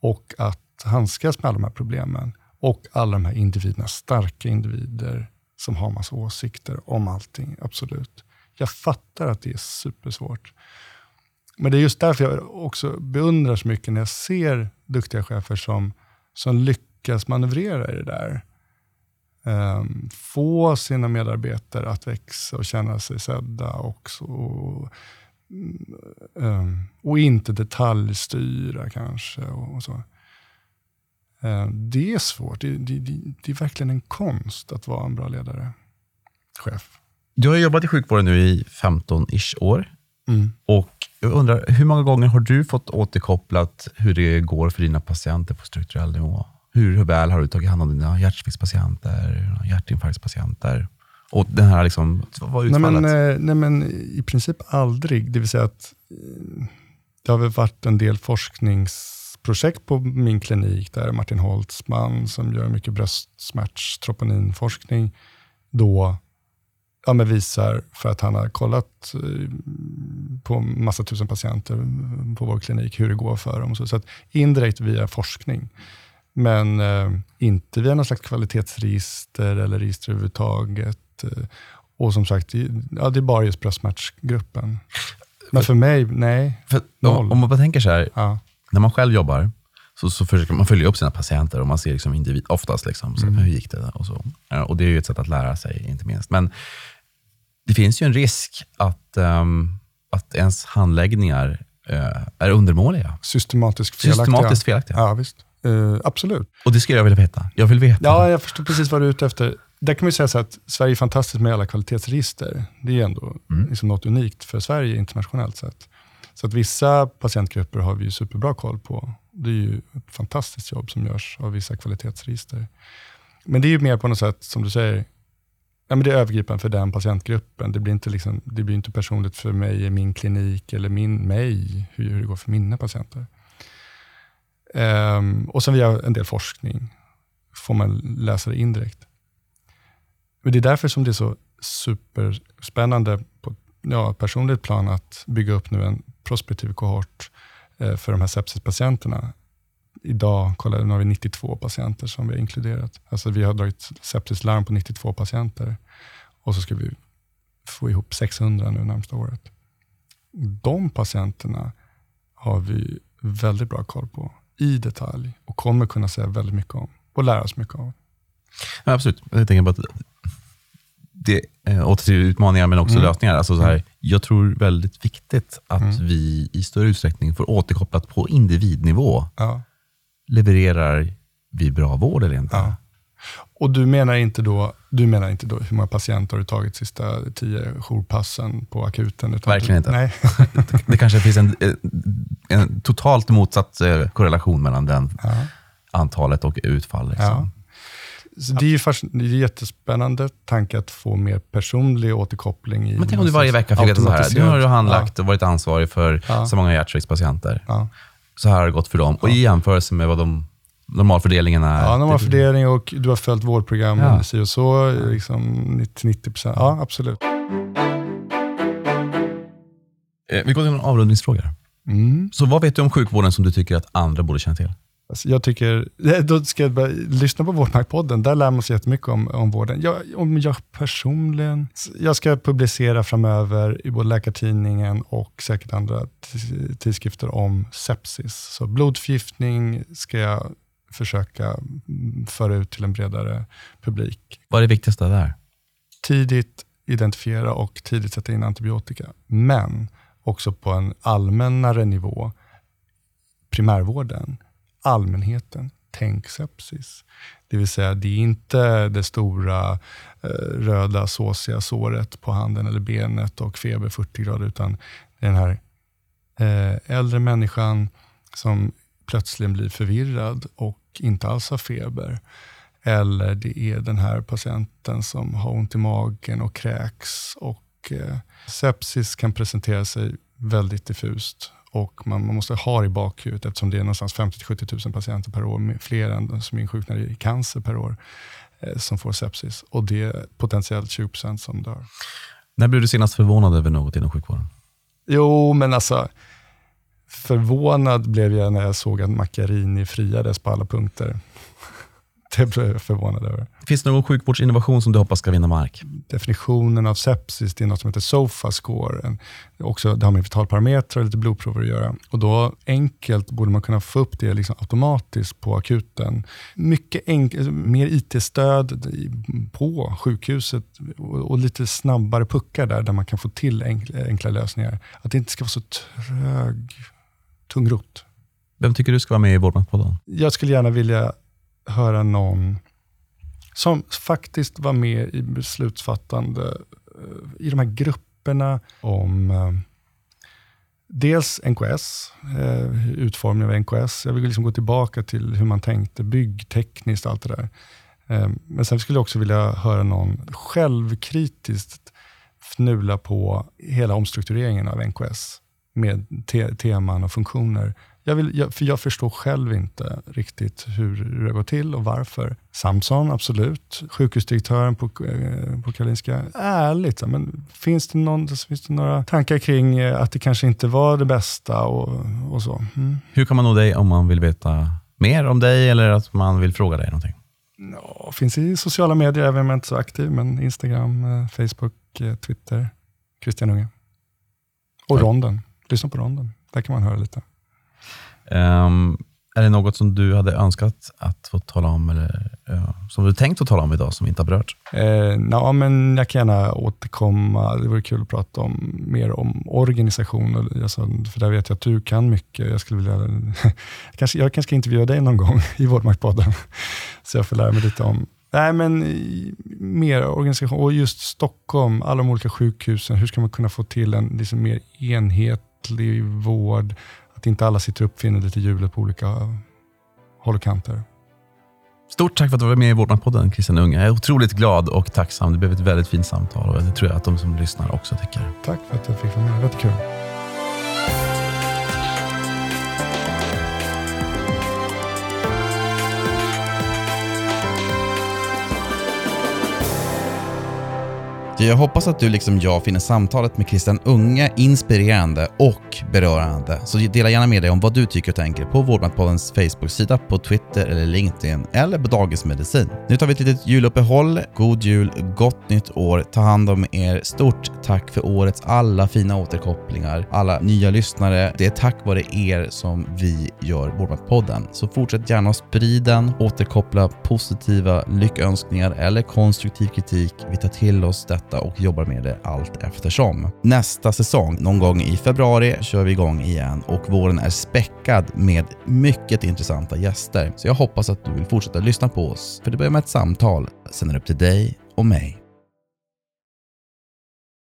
Och att handskas med alla de här problemen. Och alla de här individerna, starka individer som har massa åsikter om allting. Absolut. Jag fattar att det är supersvårt. Men det är just därför jag också beundrar så mycket när jag ser duktiga chefer som, som lyckas manövrera i det där. Um, få sina medarbetare att växa och känna sig sedda också. Um, och inte detaljstyra kanske. Och, och så. Um, det är svårt. Det, det, det, det, är verkligen en konst att vara en bra ledare. Chef. Du har jobbat i sjukvården nu i 15-ish år. Mm. Och jag undrar, hur många gånger har du fått återkopplat hur det går för dina patienter på strukturell nivå? Hur, väl har du tagit hand om dina hjärtsviktspatienter, hjärtinfarktspatienter? Och den här, liksom, vad utfallet? Nej men, eh, nej men i princip aldrig. Det vill säga att eh, det har väl varit en del forskningsprojekt på min klinik, där Martin Holtzman, som gör mycket bröstsmärtstroponinforskning, då ja, men visar, för att han har kollat eh, på massa tusen patienter på vår klinik, hur det går för dem. Så, så att indirekt via forskning. Men eh, inte via något slags kvalitetsregister eller register överhuvudtaget. Eh, och som sagt, ja, det är bara just bröstsmärtsgruppen. Men för mig, nej. För, om, om, man bara tänker så här, ja. när man själv jobbar, så, så försöker man följa upp sina patienter och man ser liksom individ, oftast liksom, så, mm. hur gick det? Och, så. och Det är ju ett sätt att lära sig, inte minst. Men det finns ju en risk att, um, att ens handläggningar uh, är undermåliga. Systematiskt felaktiga. Systematiskt felaktiga. Ja, visst. Uh, absolut. Och det skulle jag vilja veta. Jag vill veta. Ja, jag förstår precis vad du är ute efter. Där kan man säga så att Sverige är fantastiskt med alla kvalitetsregister. Det är ändå mm. liksom något unikt för Sverige internationellt sett. Så att vissa patientgrupper har vi superbra koll på. Det är ju ett fantastiskt jobb som görs av vissa kvalitetsregister. Men det är ju mer på något sätt, som du säger, ja, men det är övergripande för den patientgruppen. Det blir inte, liksom, det blir inte personligt för mig i min klinik eller min, mig, hur, hur det går för mina patienter. Um, och sen via en del forskning får man läsa det indirekt. Men det är därför som det är så superspännande på ja, personligt plan att bygga upp nu en prospektiv kohort eh, för de här sepsispatienterna. Idag, kolla, nu har vi 92 patienter som vi har inkluderat. Alltså vi har dragit sepsislarm på 92 patienter och så ska vi få ihop 600 nu närmsta året. De patienterna har vi väldigt bra koll på i detalj och kommer kunna säga väldigt mycket om och lära oss mycket av. Ja, absolut. Jag tänker bara att det eh, åter till utmaningar men också mm. lösningar. Alltså så här, mm. jag tror väldigt viktigt att mm. vi i större utsträckning får återkopplat på individnivå. Ja. Levererar vi bra vård eller inte? Ja. Och du menar inte då, du menar inte då hur många patienter har du tagit sista tio jourpassen på akuten? Verkligen inte. Nej. (laughs) det kanske finns en, en totalt motsatt eh, korrelation mellan den ja. antalet och utfall. Liksom. Ja. Så det är ju det är jättespännande tanke att få mer personlig återkoppling. I Men tänk om du varje vecka fick veta så här, nu har du handlagt ja. och varit ansvarig för så många hjärtsviktspatienter. Så här har det gått för dem. Och i jämförelse med vad de normalfördelningen är? Ja, normalfördelning och du har följt vårdprogrammen, ja. si och så, liksom 90 procent. Ja, absolut. Eh, vi går till en avrundningsfråga. Mm. Så vad vet du om sjukvården som du tycker att andra borde känna till? Alltså jag tycker, då ska jag bara lyssna på Vårdmaktpodden, där lär man sig jättemycket om, om vården. Jag, om jag personligen, jag ska publicera framöver i både Läkartidningen och säkert andra tidskrifter om sepsis. Så blodförgiftning ska jag försöka föra ut till en bredare publik. Vad är det viktigaste där? Tidigt identifiera och tidigt sätta in antibiotika. Men också på en allmännare nivå, primärvården, allmänheten, tänk sepsis. Det vill säga, det är inte det stora eh, röda såsiga såret på handen eller benet och feber 40 grader, utan den här eh, äldre människan som plötsligt blir förvirrad och inte alls har feber. Eller det är den här patienten som har ont i magen och kräks. Och, eh, sepsis kan presentera sig väldigt diffust och man, man måste ha det i bakhuvudet eftersom det är någonstans 50 70 000 patienter per år, fler än som insjuknar i cancer per år, eh, som får sepsis. Och det är potentiellt 20% som dör. När blev du senast förvånad över något inom sjukvården? Jo, men alltså förvånad blev jag när jag såg att Macchiarini friades på alla punkter. (laughs) Det blev jag förvånad över. Finns det någon sjukvårdsinnovation som du hoppas ska vinna mark? Definitionen av sepsis det är något som heter SOFA-score. Också, det har med vitalparametrar och lite blodprover att göra. Och då enkelt borde man kunna få upp det liksom automatiskt på akuten. Mycket mer IT-stöd på sjukhuset och, och, lite snabbare puckar där, där man kan få till enkla, enkla lösningar. Att det inte ska vara så trög, tungrot. Vem tycker du ska vara med i Vårdmatpodden? Jag skulle gärna vilja höra någon som faktiskt var med i beslutsfattande eh, i de här grupperna om eh, dels NKS, eh, utformningen av NKS. Jag vill liksom gå tillbaka till hur man tänkte byggtekniskt och allt det där. Men sen skulle jag också vilja höra någon självkritiskt fnula på hela omstruktureringen av NKS med te teman och funktioner jag, vill, jag, för jag förstår själv inte riktigt hur det går till och varför. Samson, absolut. Sjukhusdirektören på, eh, på Karolinska, ärligt. Men finns, det någon, finns det några tankar kring eh, att det kanske inte var det bästa och, och så? Mm. Hur kan man nå dig om man vill veta mer om dig eller att man vill fråga dig någonting? Ja, finns i sociala medier, även om jag inte är så aktiv. Men Instagram, eh, Facebook, Twitter. Christian Unge. Och Ronden. Lyssna på Ronden. Där kan man höra lite. Um, är det något som du hade önskat att få tala om, eller ja, som du tänkt att tala om idag, som vi inte har berört? Eh, ja, men jag kan gärna återkomma. Det vore kul att prata om, mer om organisation, alltså, för där vet jag att du kan mycket. Jag, skulle vilja, (laughs) kanske, jag kanske ska intervjua dig någon gång (laughs) i Vårdmaktpodden, (laughs) så jag får lära mig lite om Nej, men mer organisation. Och just Stockholm, alla de olika sjukhusen. Hur ska man kunna få till en liksom mer enhetlig vård? Att inte alla sitter uppfinner lite hjulet på olika håll och kanter. Stort tack för att du var med i Vårdnadspodden, Christian Unge. Jag är otroligt glad och tacksam. Det blev ett väldigt fint samtal och det tror jag att de som lyssnar också tycker. Tack för att jag fick vara med. Det var kul. Jag hoppas att du liksom jag finner samtalet med Christian Unge inspirerande och berörande. Så dela gärna med dig om vad du tycker och tänker på Vårdmatpoddens Facebook-sida, på Twitter eller LinkedIn eller på Dagens Medicin. Nu tar vi ett litet juluppehåll. God jul, gott nytt år. Ta hand om er. Stort tack för årets alla fina återkopplingar, alla nya lyssnare. Det är tack vare er som vi gör Vårdmatpodden. Så fortsätt gärna att sprida den, återkoppla positiva lyckönskningar eller konstruktiv kritik. Vi tar till oss detta detta och jobbar med det allt eftersom. Nästa säsong, någon gång i februari, kör vi igång igen och våren är späckad med mycket intressanta gäster. Så jag hoppas att du vill fortsätta lyssna på oss, för det börjar med ett samtal. Sen är det upp till dig och mig